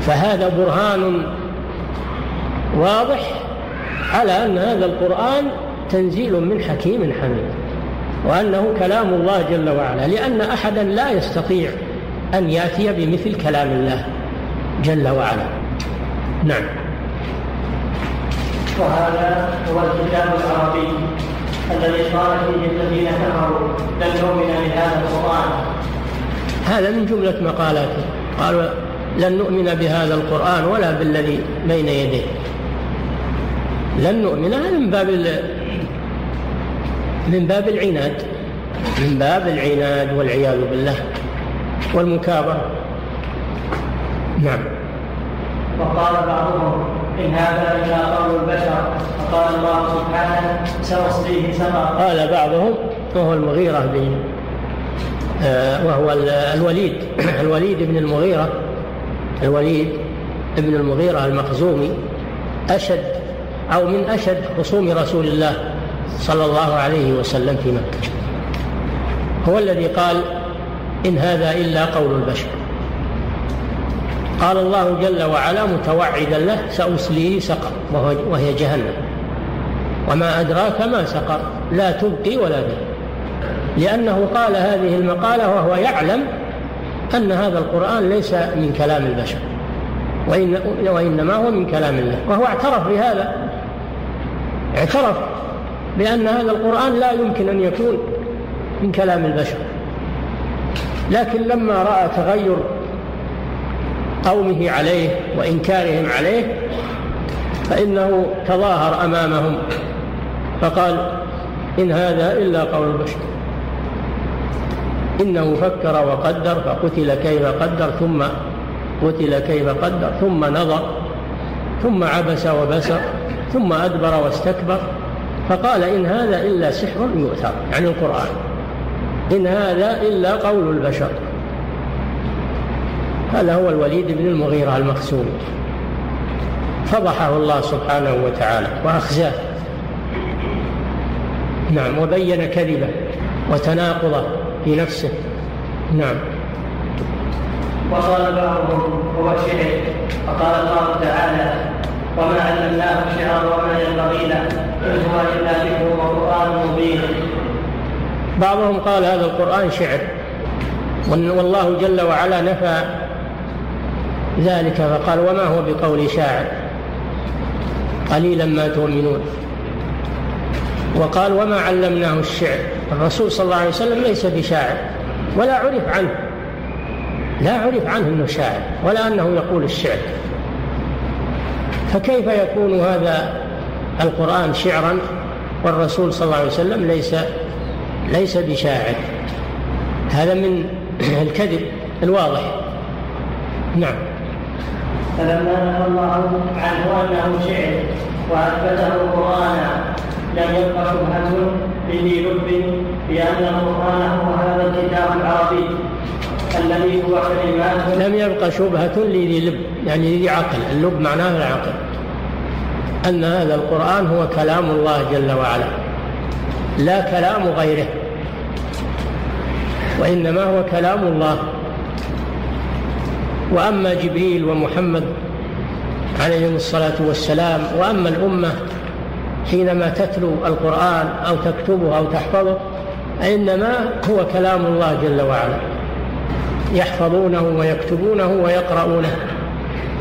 فهذا برهان واضح على أن هذا القرآن تنزيل من حكيم حميد وأنه كلام الله جل وعلا لأن أحدا لا يستطيع أن يأتي بمثل كلام الله جل وعلا. نعم. وهذا هو الكتاب العربي. الذي قال فيه الذين كفروا. لن نؤمن بهذا القرآن. هذا من جملة مقالاته. قالوا لن نؤمن بهذا القرآن ولا بالذي بين يديه. لن نؤمن هذا من باب من باب العناد. من باب العناد والعياذ بالله والمكابرة. نعم. وقال بعضهم إن هذا إلا قول البشر. فقال الله سبحانه سأصليه سقر قال بعضهم وهو المغيرة بن آه، وهو الوليد. الوليد بن المغيرة. الوليد بن المغيرة المخزومي. أشد أو من أشد خصوم رسول الله صلى الله عليه وسلم في مكة. هو الذي قال إن هذا إلا قول البشر. قال الله جل وعلا متوعدا له سأسليه سقر وهي جهنم. وما أدراك ما سقر لا تبقي ولا تذر لأنه قال هذه المقالة وهو يعلم أن هذا القرآن ليس من كلام البشر وإن وإنما هو من كلام الله. وهو اعترف بهذا اعترف بأن هذا القرآن لا يمكن أن يكون من كلام البشر. لكن لما رأى تغير قومه عليه وإنكارهم عليه فإنه تظاهر أمامهم فقال إن هذا إلا قول البشر. إنه فكر وقدر فقتل كيف قدر ثم قتل كيف قدر ثم نظر ثم عبس وبسر ثم أدبر واستكبر فقال إن هذا إلا سحر يؤثر يعني القرآن. إن هذا إلا قول البشر. هذا هو الوليد بن المغيرة المخزومي فضحه الله سبحانه وتعالى وأخزاه. نعم وبين كذبه وتناقضه في نفسه. نعم. وقال بعضهم هو شعر فقال الله تعالى وما علمناه الشعر وما ينبغي له إن هو إلا ذكر وقرآن مبين. بعضهم قال هذا القرآن شعر. والله جل وعلا نفى ذلك فقال وما هو بقول شاعر؟ قليلا ما تؤمنون. وقال وما علمناه الشعر. الرسول صلى الله عليه وسلم ليس بشاعر ولا عرف عنه. لا عرف عنه إنه شاعر ولا أنه يقول الشعر. فكيف يكون هذا القرآن شعرا والرسول صلى الله عليه وسلم ليس ليس بشاعر؟ هذا من الكذب الواضح. نعم. فلما نهى الله عنه انه شعر وأثبته قرآنا لم يبق شبهة لذي لب بأن القرآن هو هذا الكتاب العربي الذي هو كلمات لم يبق شبهة لذي لب يعني لذي عقل. اللب معناه العقل. أن هذا القرآن هو كلام الله جل وعلا لا كلام غيره وإنما هو كلام الله. وأما جبريل ومحمد عليهم الصلاة والسلام وأما الأمة حينما تتلو القرآن أو تكتبه أو تحفظه فإنما هو كلام الله جل وعلا. يحفظونه ويكتبونه ويقرؤونه.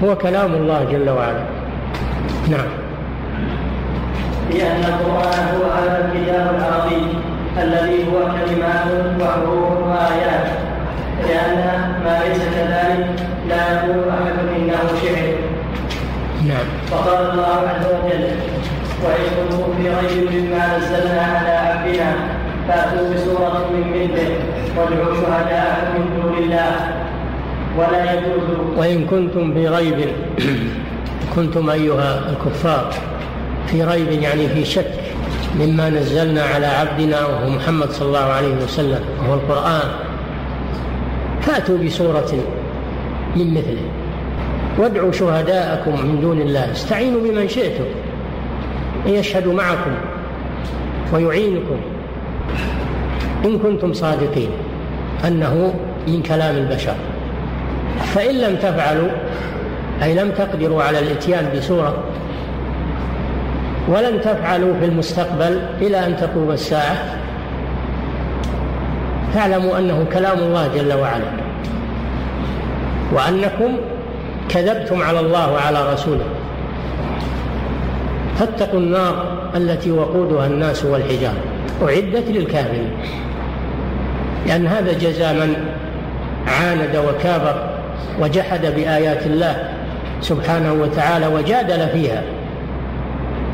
هو كلام الله جل وعلا. نعم. لأن القرآن هو هذا الكتاب العربي الذي هو كلمات وحروف وآيات. لأن ما ليس كذلك لا يقول أحد إنه شعر. نعم. وقال الله عز وجل وإن كنتم في ريب مما نزلنا على عبدنا فأتوا بسورة من مثله وادعوا شهداءكم من دون الله. ولا يجوز. وإن كنتم في ريب كنتم أيها الكفار في ريب يعني في شك مما نزلنا على عبدنا وهو محمد صلى الله عليه وسلم وهو القرآن. فأتوا بسورة من مثله. وادعوا شهداءكم من دون الله. استعينوا بمن شئتم. أن يشهدوا معكم ويعينكم. إن كنتم صادقين أنه من كلام البشر. فإن لم تفعلوا أي لم تقدروا على الإتيان بسورة ولن تفعلوا في المستقبل إلى أن تقوم الساعة فاعلموا أنه كلام الله جل وعلا وأنكم كذبتم على الله وعلى رسوله. فاتقوا النار التي وقودها الناس والحجارة. أعدت للكافرين. لأن هذا جزاء من عاند وكابر وجحد بآيات الله سبحانه وتعالى وجادل فيها.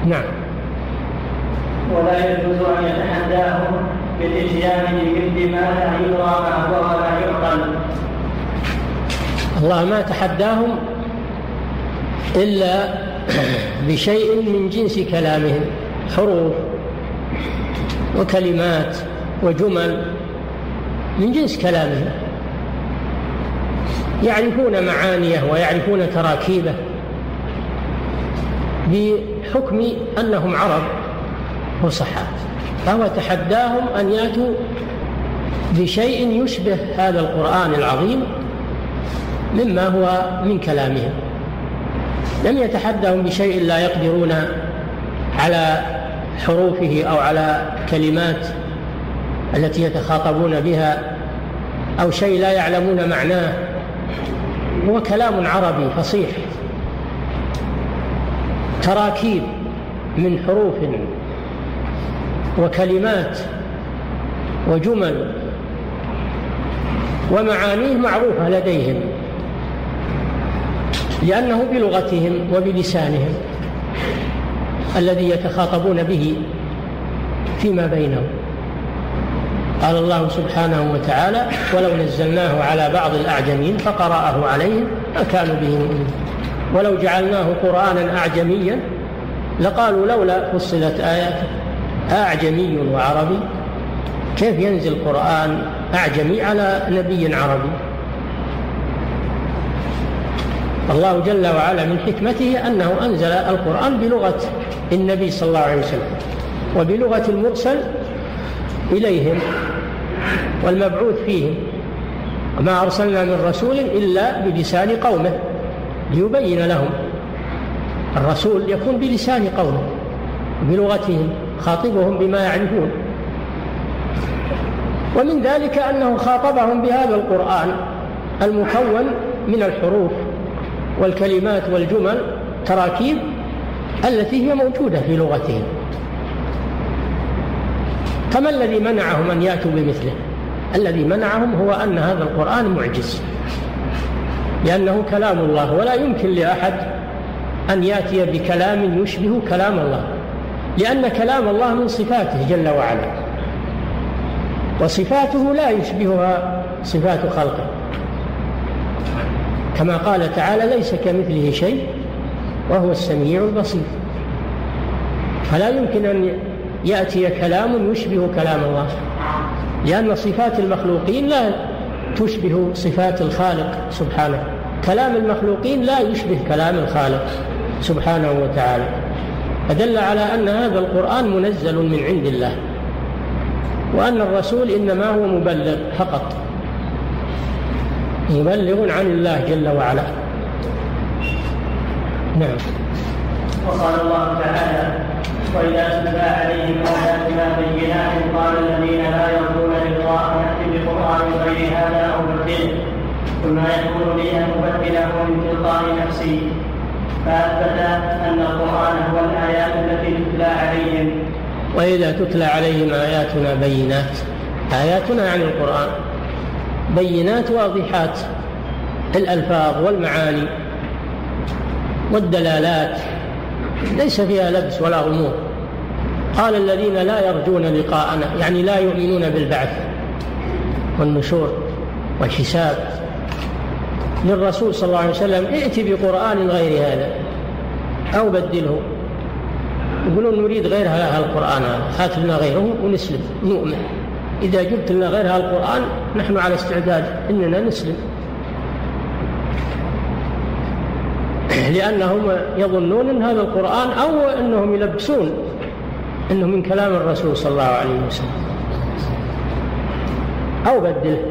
نعم. ولا يجوز أن يتحداهم بالإتيان بمثل ما لا يدرى ما هو ولا يعقل. الله ما تحداهم إلا بشيء من جنس كلامهم حروف وكلمات وجمل من جنس كلامهم. يعرفون معانيه ويعرفون تراكيبه بحكم أنهم عرب فصحاء فهو تحداهم أن يأتوا بشيء يشبه هذا القرآن العظيم مما هو من كلامهم. لم يتحدهم بشيء لا يقدرون على حروفه أو على كلمات التي يتخاطبون بها أو شيء لا يعلمون معناه. هو كلام عربي فصيح. تراكيب من حروف وكلمات وجمل ومعانيه معروفة لديهم لأنه بلغتهم وبلسانهم الذي يتخاطبون به فيما بينهم. قال الله سبحانه وتعالى ولو نزلناه على بعض الأعجمين فقرأه عليهم ما كانوا به مؤمنين. ولو جعلناه قرآنا أعجميا لقالوا لولا فصلت آياته. أعجمي وعربي. كيف ينزل قرآن أعجمي على نبي عربي؟ الله جل وعلا من حكمته أنه أنزل القرآن بلغة النبي صلى الله عليه وسلم وبلغة المرسل إليهم والمبعوث فيهم. وما أرسلنا من رسول إلا بلسان قومه ليبين لهم. الرسول يكون بلسان قومه بلغتهم. خاطبهم بما يعرفون ومن ذلك أنه خاطبهم بهذا القرآن المكون من الحروف والكلمات والجمل تراكيب التي هي موجودة في لغتهم. فما الذي منعهم أن يأتوا بمثله؟ الذي منعهم هو أن هذا القرآن معجز. لأنه كلام الله ولا يمكن لأحد أن يأتي بكلام يشبه كلام الله. لأن كلام الله من صفاته جل وعلا. وصفاته لا يشبهها صفات خلقه. كما قال تعالى ليس كمثله شيء وهو السميع البصير. فلا يمكن أن يأتي كلام يشبه كلام الله لأن صفات المخلوقين لا تشبه صفات الخالق سبحانه. كلام المخلوقين لا يشبه كلام الخالق سبحانه وتعالى. فدل على أن هذا القرآن منزل من عند الله وأن الرسول إنما هو مبلغ فقط مبلغ عن الله جل وعلا. نعم. وقال الله تعالى وإذا تتلى عليهم آياتنا بينات قال الذين لا يرجون لقاء نأتي بقرآن غير هذا أو بدله ثم يكون لي أن أبدله من تلقاء نفسي. فأثبت أن القرآن هو الآيات التي تتلى عليهم. وإذا تتلى عليهم آياتنا بينات آياتنا يعني القرآن. بينات واضحات الألفاظ والمعاني والدلالات. ليس فيها لبس ولا غموض. قال الذين لا يرجون لقاءنا يعني لا يؤمنون بالبعث والنشور والحساب. للرسول صلى الله عليه وسلم ائت بقرآن غير هذا أو بدله. يقولون نريد غير هذا القرآن هات لنا غيره ونسلم نؤمن. إذا جبت لنا غير هذا القرآن نحن على استعداد إننا نسلم. لأنهم يظنون أن هذا القرآن أو أنهم يلبسون أنه من كلام الرسول صلى الله عليه وسلم. أو بدله.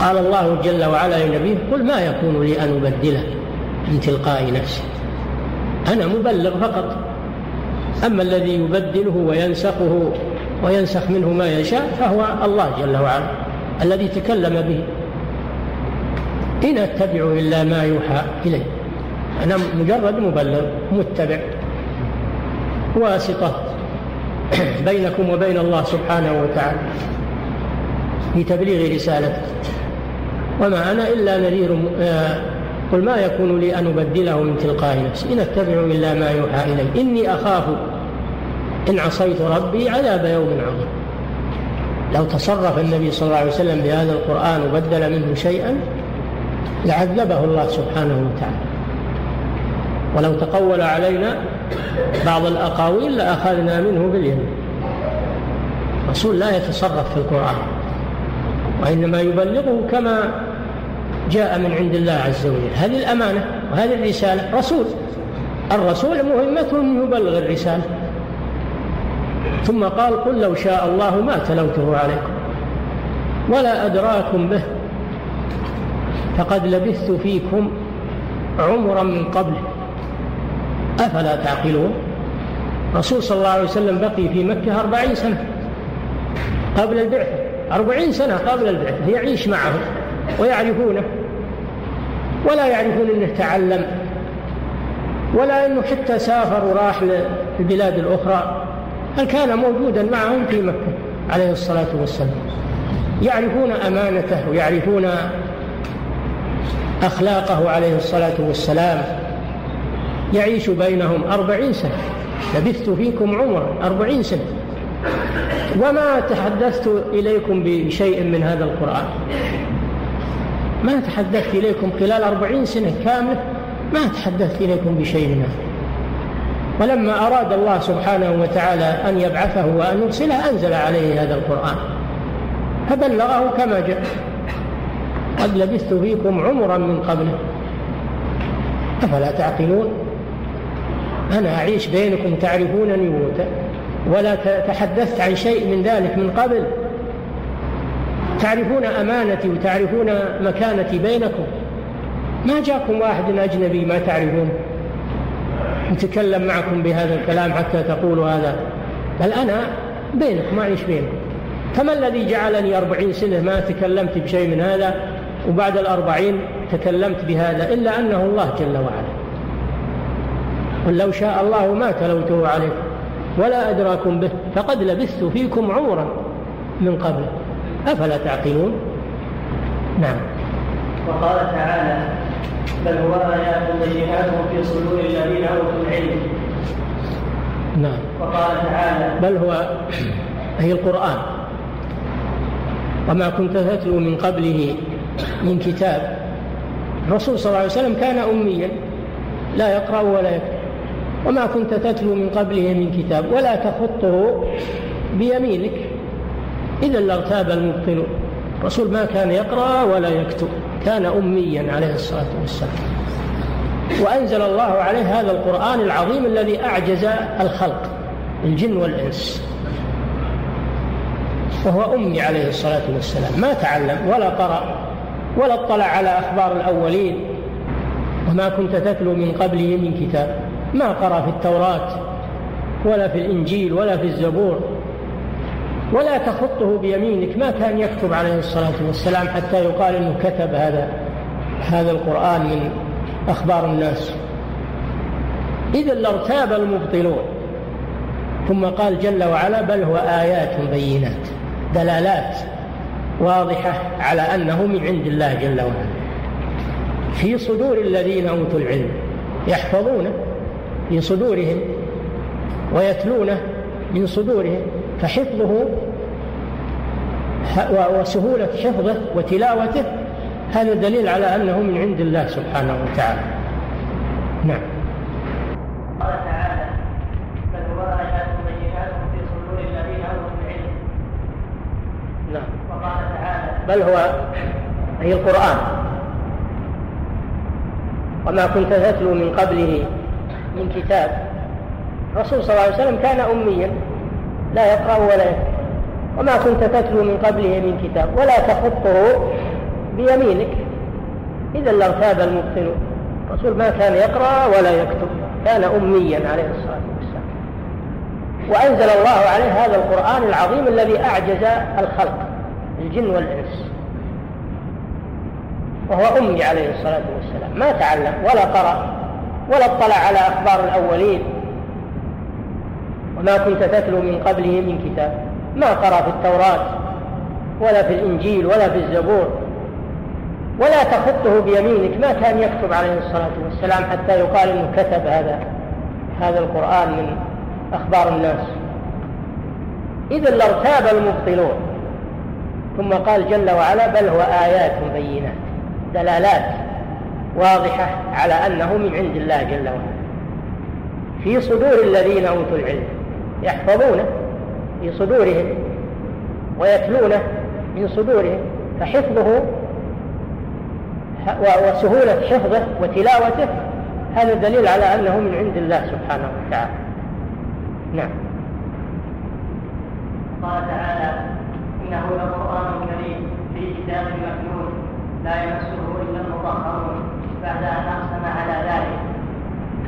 قال الله جل وعلا لنبيه قل ما يكون لي أن أبدله من تلقاء نفسي. أنا مبلغ فقط. أما الذي يبدله وينسخه وينسخ منه ما يشاء فهو الله جل وعلا الذي تكلم به. إن أتبع إلا ما يوحى إلي. أنا مجرد مبلغ متبع واسطة بينكم وبين الله سبحانه وتعالى في تبليغ رسالته. وما أنا إلا نذير آه، قل ما يكون لي أن أبدله من تلقاء نفسي. إن أتبع إلا ما يوحى إلي. إني أخاف إن عصيت ربي عذاب يوم عظيم. لو تصرف النبي صلى الله عليه وسلم بهذا القرآن وبدل منه شيئا لعذبه الله سبحانه وتعالى. ولو تقول علينا بعض الأقاويل لأخذنا منه باليمين. الرسول لا يتصرف في القرآن وإنما يبلغه كما جاء من عند الله عز وجل. هذه الأمانة وهذه الرسالة رسول. الرسول مهمته أن يبلغ الرسالة. ثم قال قل لو شاء الله ما تلوته عليكم. ولا أدراكم به. فقد لبثت فيكم عمرا من قبل. أفلا تعقلون؟ رسول صلى الله عليه وسلم بقي في مكة أربعين سنة. قبل البعثة. أربعين سنة قبل البعثة. يعيش معهم ويعرفونه. ولا يعرفون أنه تعلم ولا أنه حتى سافر وراح للبلاد الأخرى بل كان موجودا معهم في مكة عليه الصلاة والسلام. يعرفون أمانته ويعرفون أخلاقه عليه الصلاة والسلام. يعيش بينهم أربعين سنة. لبثت فيكم عمرا أربعين سنة. وما تحدثت إليكم بشيء من هذا القرآن. ما تحدثت إليكم خلال أربعين سنة كاملة ما تحدثت إليكم بشيء من هذا ولما أراد الله سبحانه وتعالى أن يبعثه وأن يرسله أنزل عليه هذا القرآن. فبلغه كما جاء. قد لبثت فيكم عمرا من قبله. أفلا تعقلون؟ أنا أعيش بينكم تعرفونني ولا تحدثت عن شيء من ذلك من قبل؟ تعرفون أمانتي وتعرفون مكانتي بينكم. ما جاكم واحد أجنبي ما تعرفون؟ يتكلم معكم بهذا الكلام حتى تقولوا هذا. بل أنا بينكم معيش بينكم فما الذي جعلني أربعين سنة ما تكلمت بشيء من هذا؟ وبعد الأربعين تكلمت بهذا إلا أنه الله جل وعلا. قل لو شاء الله ما تلوته عليكم ولا أدراكم به فقد لبثت فيكم عمرا من قبل. أفلا تعقلون؟ نعم. وقال تعالى بل هو آيات بينات في صدور الذين أوتوا العلم. نعم. وقال تعالى بل هو هي القرآن. وما كنت تتلو من قبله من كتاب. الرسول صلى الله عليه وسلم كان أميا لا يقرأ ولا يكتب. وما كنت تتلو من قبله من كتاب ولا تخطه بيمينك. إذا لارتاب المبطلون الرسول ما كان يقرأ ولا يكتب. كان أميا عليه الصلاة والسلام. وأنزل الله عليه هذا القرآن العظيم الذي أعجز الخلق الجن والإنس. وهو أمي عليه الصلاة والسلام. ما تعلم ولا قرأ ولا اطلع على أخبار الأولين. وما كنت تتلو من قبله من كتاب. ما قرأ في التوراة ولا في الإنجيل ولا في الزبور. ولا تخطه بيمينك ما كان يكتب عليه الصلاة والسلام حتى يقال أنه كتب هذا هذا القرآن من أخبار الناس. إذا لارتاب المبطلون. ثم قال جل وعلا بل هو آيات بينات دلالات واضحة على أنه من عند الله جل وعلا. في صدور الذين أوتوا العلم يحفظونه في صدورهم ويتلونه من صدورهم. فحفظه وسهولة حفظه وتلاوته هذا دليل على أنه من عند الله سبحانه وتعالى. نعم. قال تعالى بل في صدور الذين العلم. نعم. وقال تعالى بل هو أي القرآن. وما كنت تتلو من قبله من كتاب. الرسول صلى الله عليه وسلم كان أميا. لا يقرأ ولا يكتب. وما كنت تتلو من قبله من كتاب ولا تخطه بيمينك. إذا لارتاب المبطلون الرسول ما كان يقرأ ولا يكتب كان أميا عليه الصلاة والسلام. وأنزل الله عليه هذا القرآن العظيم الذي أعجز الخلق الجن والإنس. وهو أمي عليه الصلاة والسلام. ما تعلم ولا قرأ ولا اطلع على أخبار الأولين. وما كنت تتلو من قبله من كتاب ما قرأ في التوراة ولا في الإنجيل ولا في الزبور ولا تخطه بيمينك ما كان يكتب عليه الصلاة والسلام حتى يقال أنه كتب هذا هذا القرآن من أخبار الناس. إذا لارتاب المبطلون. ثم قال جل وعلا بل هو آيات بينات دلالات واضحة على أنه من عند الله جل وعلا. في صدور الذين أوتوا العلم. يحفظونه في صدورهم ويتلونه من صدورهم فحفظه وسهولة حفظه وتلاوته هذا دليل على أنه من عند الله سبحانه وتعالى. نعم. قال تعالى إنه لقرآن كريم في كتاب مكنون لا يمسه إلا المطهرون بعد أن أقسم على ذلك.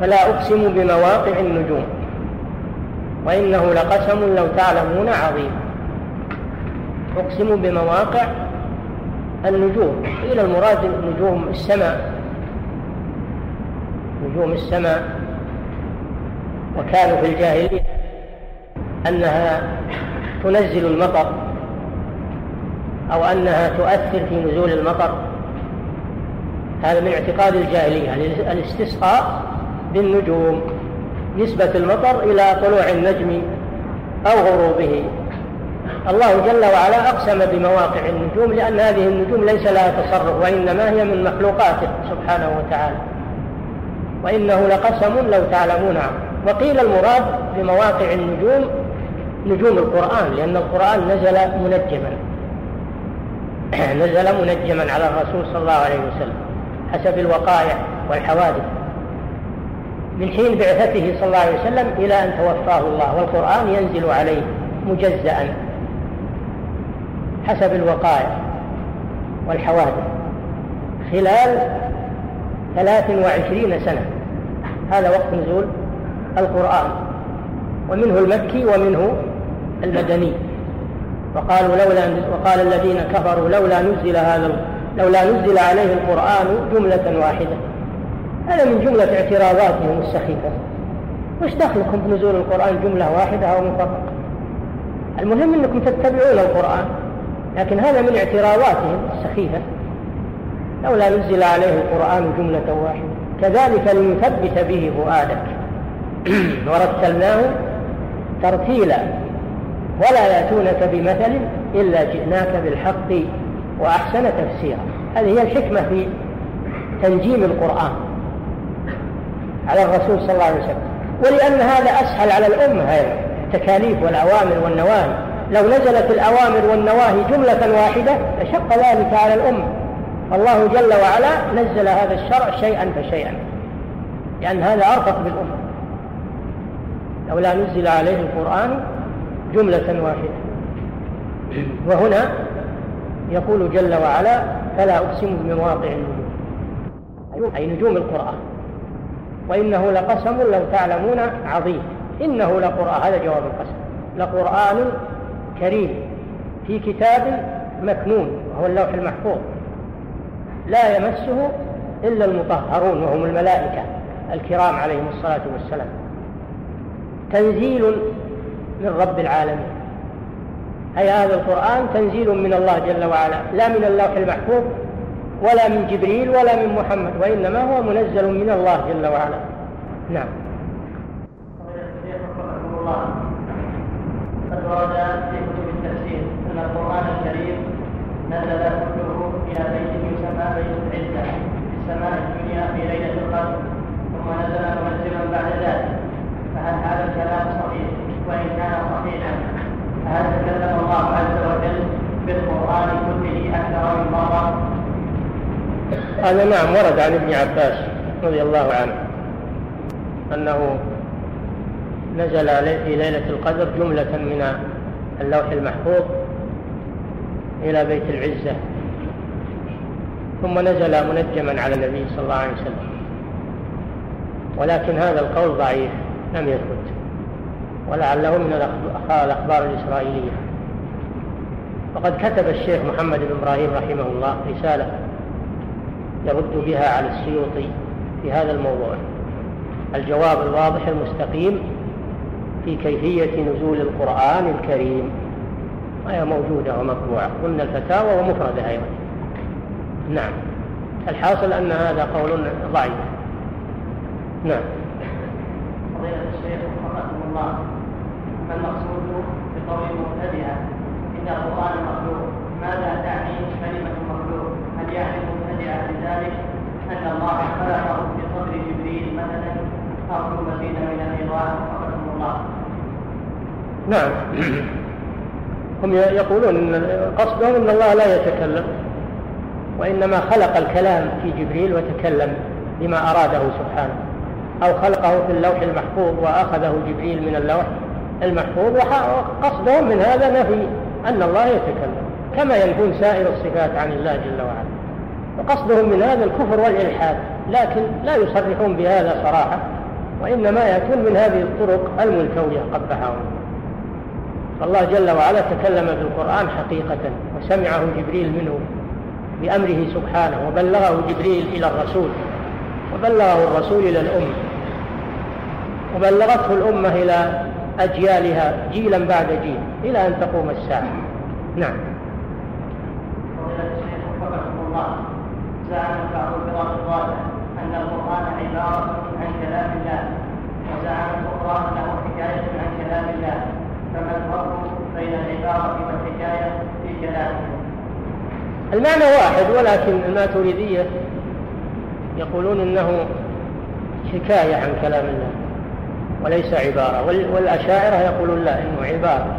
فلا أقسم بمواقع النجوم. وإنه لقسم لو تعلمون عظيم. أقسم بمواقع النجوم. إلى المراد نجوم السماء. نجوم السماء. وكانوا في الجاهلية أنها تنزل المطر أو أنها تؤثر في نزول المطر. هذا من اعتقاد الجاهلية. الاستسقاء بالنجوم. نسبة المطر إلى طلوع النجم أو غروبه. الله جل وعلا أقسم بمواقع النجوم لأن هذه النجوم ليس لها تصرف وإنما هي من مخلوقاته سبحانه وتعالى. وإنه لقسم لو تعلمون وقيل المراد بمواقع النجوم نجوم القرآن لأن القرآن نزل منجما. نزل منجما على الرسول صلى الله عليه وسلم حسب الوقائع والحوادث. من حين بعثته صلى الله عليه وسلم إلى أن توفاه الله والقرآن ينزل عليه مجزأ حسب الوقائع والحوادث خلال ثلاث وعشرين سنة. هذا وقت نزول القرآن ومنه المكي ومنه المدني. وقالوا لولا وقال الذين كفروا لولا نزل هذا لولا نزل عليه القرآن جملة واحدة. هذا من جملة اعتراضاتهم السخيفة. وش دخلكم بنزول القرآن جملة واحدة أو مفرقة المهم أنكم تتبعون القرآن لكن هذا من اعتراضاتهم السخيفة. لولا نزل عليه القرآن جملة واحدة. كذلك لنثبت به فؤادك. ورتلناه ترتيلا. ولا يأتونك بمثل إلا جئناك بالحق وأحسن تفسيرا. هذه هي الحكمة في تنجيم القرآن. على الرسول صلى الله عليه وسلم. ولأن هذا أسهل على الأمة هذه التكاليف والأوامر والنواهي. لو نزلت الأوامر والنواهي جملة واحدة لشق ذلك على الأمة. الله جل وعلا نزل هذا الشرع شيئا فشيئا. لأن هذا أرفق بالأمة. لولا نزل عليه القرآن جملة واحدة. وهنا يقول جل وعلا فلا أقسم بمواقع النجوم. أي نجوم القرآن. وإنه لقسم لو تعلمون عظيم. إنه لقرآن هذا جواب القسم. لقرآن كريم في كتاب مكنون وهو اللوح المحفوظ. لا يمسه إلا المطهرون وهم الملائكة الكرام عليهم الصلاة والسلام. تنزيل من رب العالمين. أي هذا القرآن تنزيل من الله جل وعلا لا من اللوح المحفوظ. ولا من جبريل ولا من محمد وإنما هو منزل من الله جل وعلا. نعم. قد ورد في كتب التفسير أن القرآن الكريم نزل كله إلى بيت يسمى بيت العزة في السماء الدنيا في ليلة القدر ثم نزل منزلا بعد ذلك فهل هذا الكلام صحيح؟ وإن كان صحيحا فهل تكلم الله عز وجل بالقرآن كله أكثر من مرة؟ هذا نعم ورد عن ابن عباس رضي الله عنه أنه نزل في ليلة القدر جملة من اللوح المحفوظ إلى بيت العزة ثم نزل منجما على النبي صلى الله عليه وسلم. ولكن هذا القول ضعيف لم يثبت. ولعله من الأخبار الإسرائيلية. وقد كتب الشيخ محمد بن إبراهيم رحمه الله رسالة يرد بها على السيوطي في هذا الموضوع. الجواب الواضح المستقيم في كيفية نزول القرآن الكريم. وهي موجودة ومطبوعة. قلنا الفتاوى ومفردة أيضا. نعم. الحاصل أن هذا قول ضعيف. نعم. فضيلة الشيخ رحمه الله ما المقصود بقول المبتدئة إن القرآن مخلوق ماذا تعني كلمة مخلوق هل يعني بذلك أن الله خلقه في صدر جبريل مثلا أو مزيد من الإضاءة رحمه الله. نعم. هم يقولون إن قصدهم إن الله لا يتكلم وإنما خلق الكلام في جبريل وتكلم بما أراده سبحانه. أو خلقه في اللوح المحفوظ وأخذه جبريل من اللوح المحفوظ وقصدهم من هذا نفي أن الله يتكلم. كما ينفون سائر الصفات عن الله جل وعلا. وقصدهم من هذا الكفر والإلحاد لكن لا يصرحون بهذا صراحة وإنما يأتون من هذه الطرق الملتويه قبحهم فالله جل وعلا تكلم بالقرآن حقيقة وسمعه جبريل منه بأمره سبحانه وبلغه جبريل إلى الرسول وبلغه الرسول إلى الأمة وبلغته الأمة إلى أجيالها جيلا بعد جيل إلى أن تقوم الساعة. نعم. زعم بعض الفرق الضالة أن القرآن عبارة عن كلام الله وزعم الأخرى أنه حكاية عن كلام الله. فما الفرق بين العبارة والحكاية في كلامه؟ المعنى واحد ولكن الماتريدية يقولون إنه حكاية عن كلام الله وليس عبارة. والأشاعرة يقولون لا إنه عبارة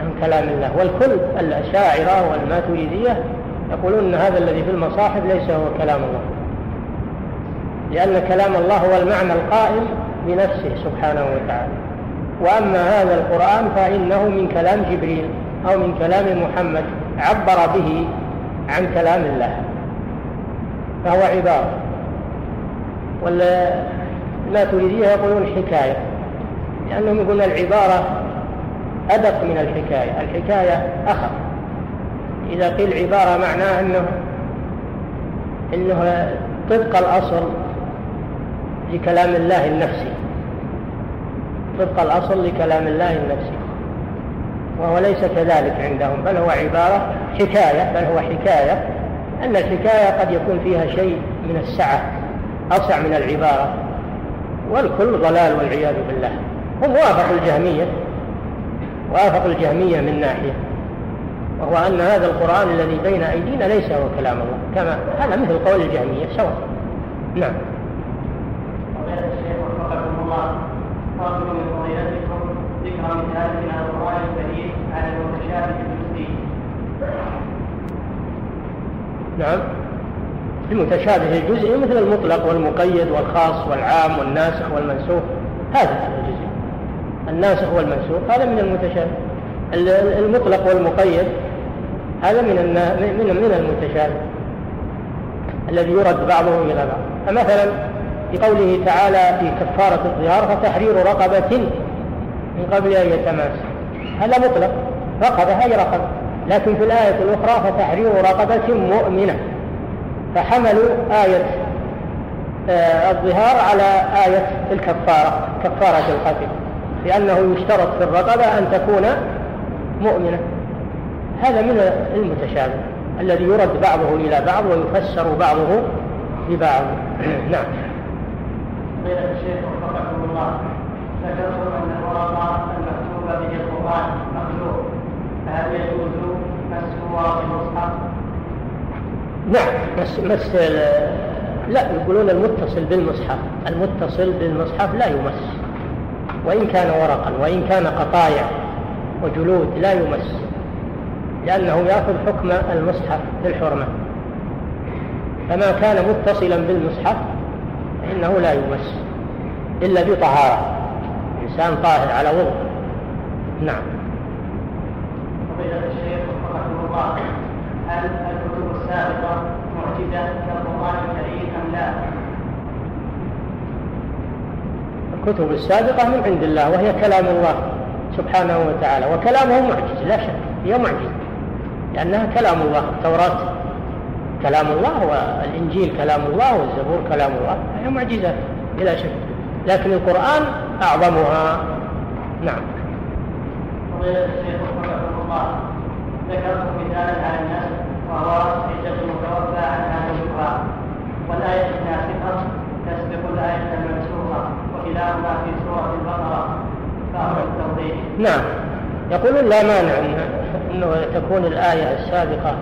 عن كلام الله. والكل الأشاعرة والماتريدية يقولون أن هذا الذي في المصاحف ليس هو كلام الله. لأن كلام الله هو المعنى القائم بنفسه سبحانه وتعالى. وأما هذا القرآن فإنه من كلام جبريل أو من كلام محمد عبر به عن كلام الله. فهو عبارة. والماتريدية يقولون حكاية. لأنهم يقولون العبارة أدق من الحكاية. الحكاية أخف. إذا قيل عبارة معناه أنه أنه طبق الأصل لكلام الله النفسي. طبق الأصل لكلام الله النفسي. وهو ليس كذلك عندهم بل هو عبارة حكاية بل هو حكاية. أن الحكاية قد يكون فيها شيء من السعة أوسع من العبارة. والكل ضلال والعياذ بالله. هم وافقوا الجهمية وافقوا الجهمية من ناحية. وهو أن هذا القرآن الذي بين أيدينا ليس هو كلام الله كما هذا مثل قول الجهمية سواء. نعم. من فضيلتكم ذكر مثال من القرآن الكريم على المتشابه الجزئي نعم. المتشابه الجزئي مثل المطلق والمقيد والخاص والعام والناسخ والمنسوخ هذا الجزئي الناسخ والمنسوخ هذا من المتشابه. المطلق والمقيد هذا من من من المتشابه الذي يرد بعضه إلى بعض. فمثلا في قوله تعالى في كفارة الظهار فتحرير رقبة من قبل أن يتماس. هذا مطلق. رقبة هي رقبة. لكن في الآية الأخرى فتحرير رقبة مؤمنة. فحملوا آية آه الظهار على آية الكفارة كفارة القتل. لأنه يشترط في الرقبة أن تكون مؤمنة. هذا من المتشابه الذي يرد بعضه إلى بعض ويفسر بعضه ببعض. نعم. فضيلة الشيخ وفقكم الله ذكرتم أن الورقة المكتوب به القرآن مخلوق فهل يجوز مس ورق المصحف؟ نعم. مس مس لا يقولون المتصل بالمصحف. المتصل بالمصحف لا يمس. وإن كان ورقا وإن كان قطايع وجلود لا يمس. لأنه يأخذ حكم المصحف للحرمة فما كان متصلا بالمصحف فإنه لا يمس إلا بطهارة. إنسان طاهر على وضوء. نعم. هل الكتب السابقة معجزة كالقرآن الكريم أم لا؟ الكتب السابقة من عند الله وهي كلام الله سبحانه وتعالى وكلامه معجز لا شك هي معجزة. لأنها كلام الله التوراة كلام الله والإنجيل كلام الله والزبور كلام الله هي معجزة بلا شك. لكن القرآن أعظمها. نعم. فضيلة الشيخ وفقكم الله ذكرت مثالا على الناس وهو عدة المتوفى عنها زوجها والآية الناسخة تسبق الآية المنسوخة وكلاهما في سورة البقرة فأمر التوضيح. نعم. يقولون لا مانع أنه تكون الآية السابقة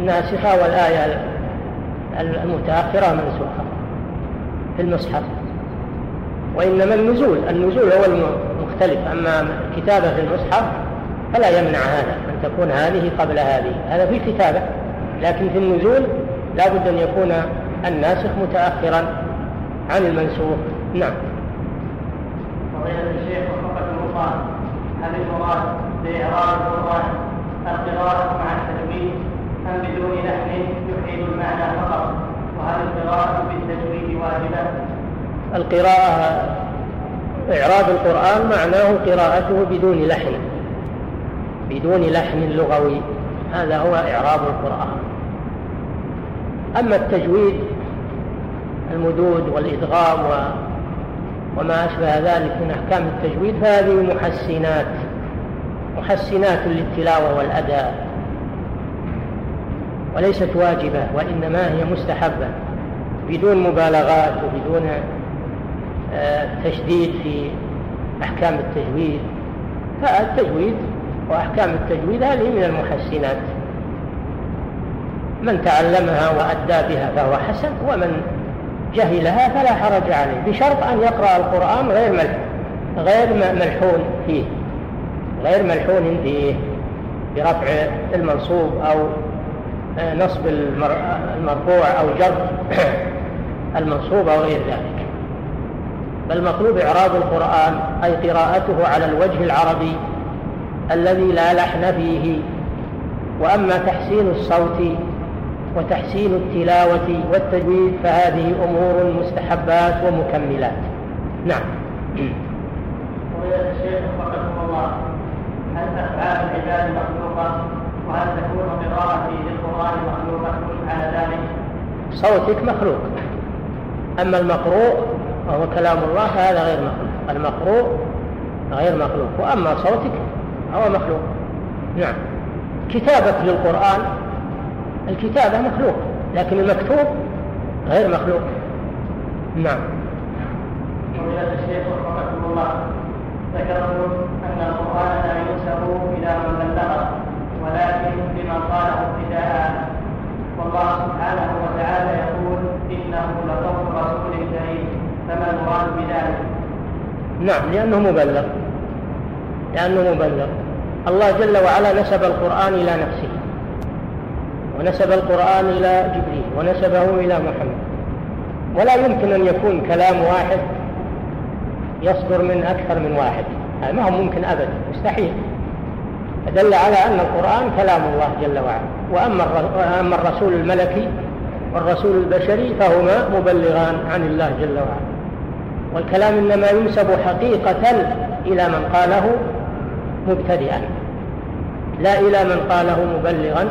ناسخة والآية المتأخرة منسوخة في المصحف. وإنما النزول النزول هو المختلف. أما كتابة في المصحف فلا يمنع هذا أن تكون هذه قبل هذه. هذا في الكتابة لكن في النزول لا بد أن يكون الناسخ متأخرا عن المنسوخ. نعم. فضيلة الشيخ وفقكم الله هل المراد القرآن. القراءة مع التجويد أم بدون لحن يفيد المعنى فقط. وهل القراءة بالتجويد واجبة؟ القراءة إعراب القرآن معناه قراءته بدون لحن. بدون لحن لغوي. هذا هو إعراب القرآن. أما التجويد المدود والإدغام وما أشبه ذلك من أحكام التجويد فهذه محسنات. محسنات للتلاوة والأداء. وليست واجبة وإنما هي مستحبة بدون مبالغات وبدون آه، تشديد في أحكام التجويد. فالتجويد وأحكام التجويد هذه من المحسنات. من تعلمها وأدى بها فهو حسن ومن جهلها فلا حرج عليه بشرط أن يقرأ القرآن غير ملحون غير ملحون فيه. غير ملحون فيه برفع المنصوب أو آه، نصب المرفوع أو جر المنصوب أو غير ذلك. بل مطلوب إعراب القرآن أي قراءته على الوجه العربي الذي لا لحن فيه. وأما تحسين الصوت وتحسين التلاوة والتجويد فهذه أمور مستحبات ومكملات. نعم. ويا وفقكم الله هل أفعال العباد مخلوقة؟ وهل تكون قراءتي للقرآن مخلوقة على ذلك؟ صوتك مخلوق. أما المقروء وهو كلام الله فهذا غير مخلوق. المقروء غير مخلوق. وأما صوتك فهو مخلوق. نعم. كتابة للقرآن الكتابة مخلوق لكن المكتوب غير مخلوق. نعم. فضيلة الشيخ رحمكم الله ذكرتم أن القرآن لا ينسب إلى من بلغه ولكن لمن قاله ابتداء والله سبحانه وتعالى يقول إنه لقول رسول كريم. فما المراد بذلك؟ نعم لأنه مبلغ. لأنه مبلغ. الله جل وعلا نسب القرآن إلى نفسه. ونسب القرآن إلى جبريل. ونسبه إلى محمد. ولا يمكن أن يكون كلام واحد يصدر من أكثر من واحد. هذا ما هو ممكن أبدا. مستحيل. دل على أن القرآن كلام الله جل وعلا. وأما الرسول الملكي والرسول البشري فهما مبلغان عن الله جل وعلا. والكلام إنما ينسب حقيقة إلى من قاله مبتدئا لا إلى من قاله مبلغا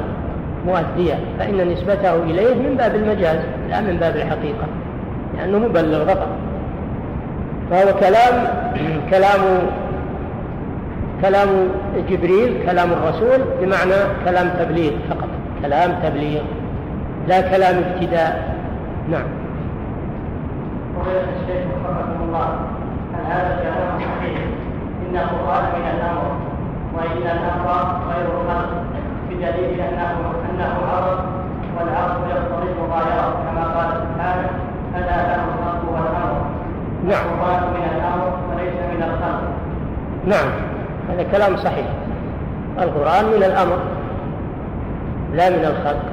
مؤديا فإن نسبته إليه من باب المجاز لا من باب الحقيقة لأنه مبلغ فقط. فهو كلام كلام كلام جبريل كلام الرسول بمعنى كلام تبليغ فقط. كلام تبليغ لا كلام ابتداء. نعم. الشيخ وفقكم الله هل هذا الكلام صحيح؟ إن القرآن من الأمر وإن الأمر غير الخلق بدليل أنه أنه عرض والعرض يقتضي المغايره كما قال سبحانه الا له الخلق والأمر. نعم. القرآن من الأمر وليس من الخلق. نعم. هذا كلام صحيح. القرآن من الأمر لا من الخلق.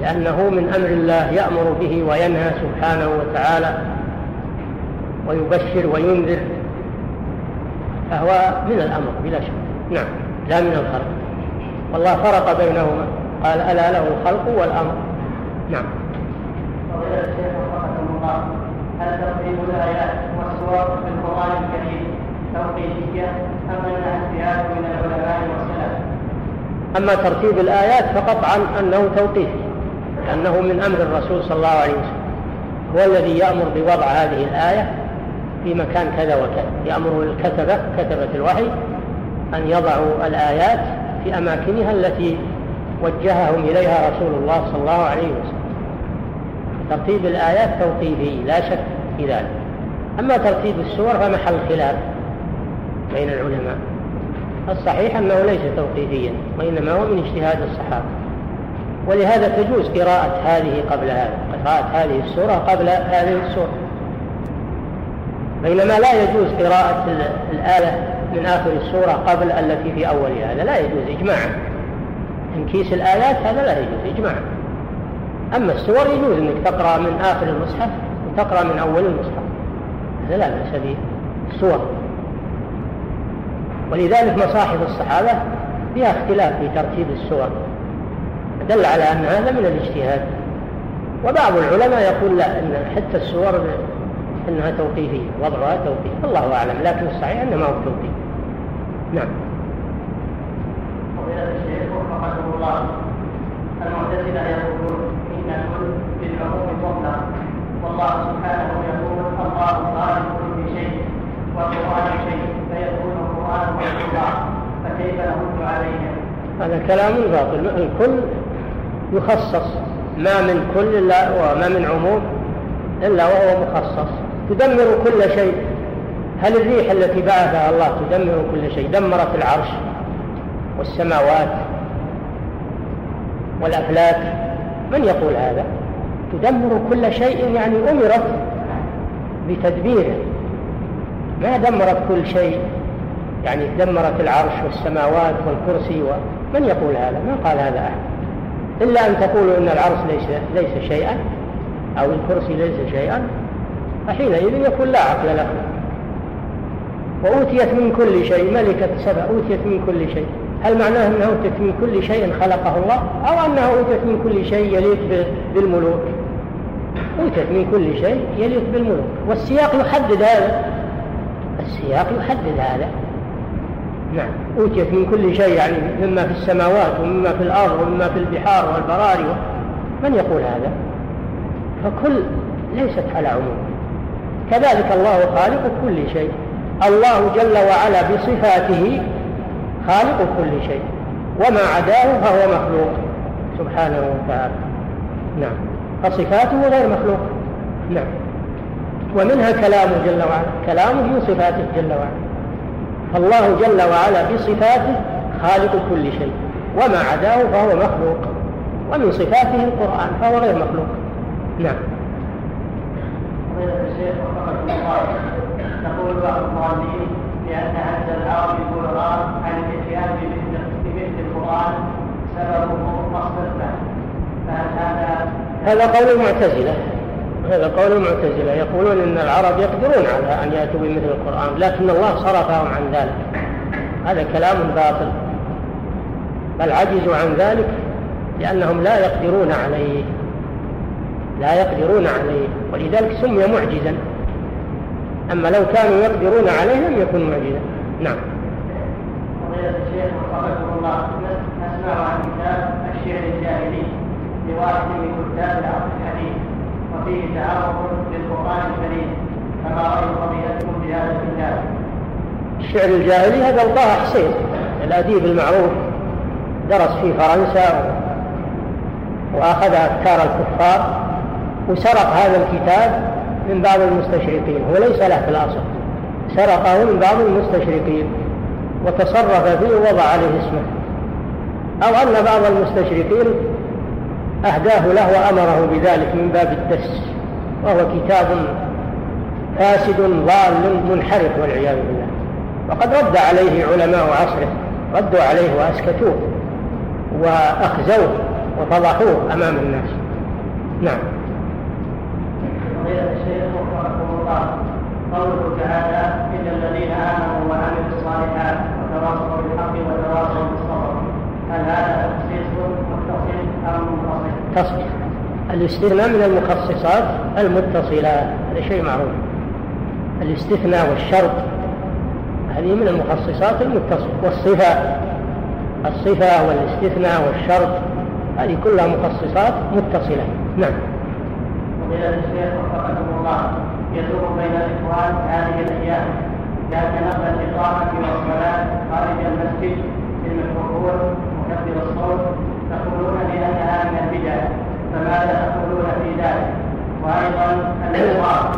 لأنه من أمر الله يأمر به وينهى سبحانه وتعالى ويبشر وينذر. فهو من الأمر بلا شك. نعم لا من الخلق. والله فرق بينهما. قال ألا له الخلق والأمر. نعم. هل ترتيب الآيات والسور في القرآن الكريم؟ أم أنها اجتهاد من العلماء والسلف؟ أما ترتيب الآيات فقطعا أنه توقيفي لأنه من أمر الرسول صلى الله عليه وسلم. هو الذي يأمر بوضع هذه الآية في مكان كذا وكذا. يأمر الكتبة كتبة الوحي أن يضعوا الآيات في أماكنها التي وجههم إليها رسول الله صلى الله عليه وسلم. ترتيب الآيات توقيفي لا شك في ذلك. أما ترتيب السور فمحل خلاف. بين العلماء. الصحيح أنه ليس توقيفيا وإنما هو من اجتهاد الصحابة. ولهذا تجوز قراءة هذه قبل هذا قراءة هذه السورة قبل هذه السورة. بينما لا يجوز قراءة الآية من آخر السورة قبل التي في أولها هذا لا يجوز إجماعا. تنكيس الآيات هذا لا يجوز إجماعا. أما السور يجوز أنك تقرأ من آخر المصحف وتقرأ من أول المصحف. هذا لا بأس به. السور. ولذلك مصاحف الصحابة فيها اختلاف في ترتيب السور دل على أن هذا من الاجتهاد. وبعض العلماء يقول لا إن حتى السور أنها توقيفية وضعها توقيف الله أعلم لكن الصحيح أنه ما هو توقيف نعم. الشيخ وفقكم الله المعتزلة يقولون إن الكل بالعموم مطلق والله سبحانه يقول الله فكيف عليهم؟ هذا كلام باطل. الكل يخصص. ما من كل إلا وما من عموم إلا وهو مخصص. تدمر كل شيء. هل الريح التي بعثها الله تدمر كل شيء؟ دمرت العرش والسماوات والأفلاك. من يقول هذا؟ تدمر كل شيء يعني أمرت بتدبيره. ما دمرت كل شيء. يعني دمرت العرش والسماوات والكرسي من يقول هذا؟ ما قال هذا أحد. إلا أن تقولوا إن العرش ليس, ليس شيئا أو الكرسي ليس شيئا فحينئذ يكون لا عقل له. وأوتيت من كل شيء ملكة سبع أوتيت من كل شيء. هل معناه أنها أوتيت من كل شيء خلقه الله؟ أو أنها أوتيت من كل شيء يليق بالملوك؟ أوتيت من كل شيء يليق بالملوك. والسياق يحدد هذا. السياق يحدد هذا. نعم. أوتيت من كل شيء يعني مما في السماوات ومما في الأرض ومما في البحار والبراري من يقول هذا؟ فكل ليست على عموم. كذلك الله خالق كل شيء. الله جل وعلا بصفاته خالق كل شيء. وما عداه فهو مخلوق. سبحانه وتعالى. نعم. فصفاته غير مخلوق. نعم. ومنها كلامه جل وعلا. كلامه من صفاته جل وعلا. فالله جل وعلا بصفاته خالق كل شيء وما عداه فهو مخلوق ومن صفاته القرآن فهو غير مخلوق. نعم. يقول بعض القائلين بأن عجز العرب القرآن عن الاتيان بمثل القرآن سببه مصدر فهل هذا هذا قول المعتزلة هذا قول المعتزلة. يقولون إن العرب يقدرون على أن يأتوا بمثل القرآن لكن الله صرفهم عن ذلك. هذا كلام باطل. بل عجزوا عن ذلك لأنهم لا يقدرون عليه. لا يقدرون عليه. ولذلك سمي معجزا. أما لو كانوا يقدرون عليه لم يكن معجزا. نعم. فضيلة الشيخ الله نسمع عن كتاب الشعر الجاهلي لواحد من كتاب العصر الحديث. وفيه تعارض للقرآن الكريم فما رأي بهذا الكتاب؟ الشعر الجاهلي هذا طه حسين الأديب المعروف درس في فرنسا وأخذ أفكار الكفار وسرق هذا الكتاب من بعض المستشرقين هو ليس له في الأصل سرقه من بعض المستشرقين وتصرف فيه ووضع عليه اسمه أو أن بعض المستشرقين أهداه له وأمره بذلك من باب الدس وهو كتاب فاسد ضال منحرف والعياذ بالله. وقد رد عليه علماء عصره ردوا عليه وأسكتوه وأخزوه وفضحوه أمام الناس. نعم. قوله تعالى إن الذين آمنوا وعملوا الصالحات وتواصوا بالحق وتواصوا بالصبر. هل هذا تصل الاستثناء من المخصصات المتصلات هذا شيء معروف. الاستثناء والشرط هذه من المخصصات المتصلة. والصفة الصفة والاستثناء والشرط هذه كلها مخصصات متصلة. نعم. فضيلة الشيخ وفقكم الله يدور بين الإخوان هذه الأيام لأن نقل الإقامة والصلاة خارج المسجد في الميكروفون مكبر الصوت. تقولون بأنها من البدع فماذا تقولون في ذلك؟ وأيضا الإقامة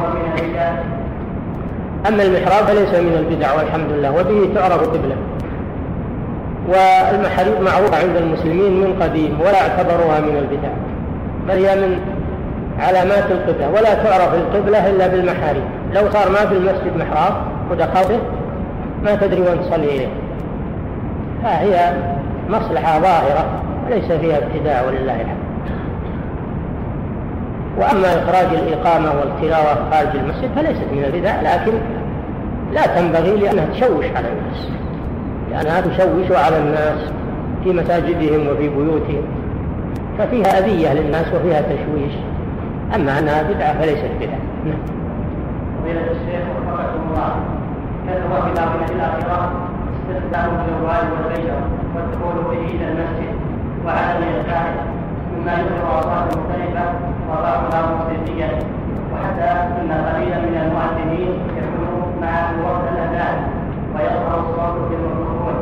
هو من البدع أما المحراب فليس من البدع والحمد لله وبه تعرف قبلة. والمحاريب معروفة عند المسلمين من قديم ولا اعتبروها من البدع بل هي من علامات القبلة ولا تعرف القبلة إلا بالمحاريب. لو صار ما في المسجد محراب ودخلته ما تدري وين تصلي إليه. فهي مصلحة ظاهرة وليس فيها ابتداع ولله الحمد. وأما إخراج الإقامة والتلاوة خارج المسجد فليست من البدع لكن لا تنبغي لأنها تشوش على الناس. لأنها تشوش على الناس في مساجدهم وفي بيوتهم ففيها أذية للناس وفيها تشويش. أما أنها بدعة فليست بدعة. نعم. الشيخ الله. الآخرة استخدام الجوال والغيره والدخول به إلى المسجد. وعدم الإرجاع مما يظهر أصوات مختلفة وبعضها موسيقيا وحتى أن قليلا من المؤذنين يكون مع وقت الأذان ويظهر الصوت في الميكروفون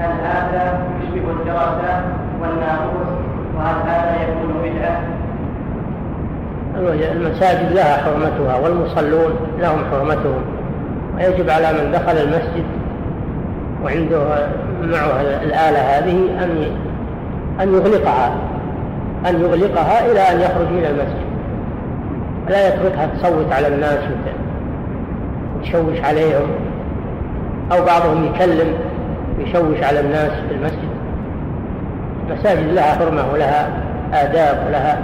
هل هذا يشبه الدراسة والناقوس وهل هذا يكون بدعة؟ المساجد لها حرمتها والمصلون لهم حرمتهم. ويجب على من دخل المسجد وعنده معه الآلة هذه أن أن يغلقها أن يغلقها إلى أن يخرج من المسجد. لا يتركها تصوت على الناس وتشوش عليهم أو بعضهم يكلم يشوش على الناس في المسجد. المساجد لها حرمة ولها آداب ولها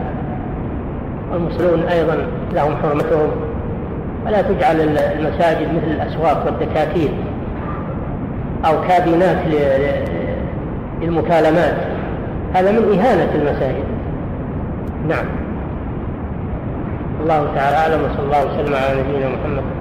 والمصلون أيضا لهم حرمتهم. فلا تجعل المساجد مثل الأسواق والدكاكين. أو كابينات للمكالمات هذا من إهانة المساجد. نعم. الله تعالى أعلم وصلى الله وسلم على نبينا محمد.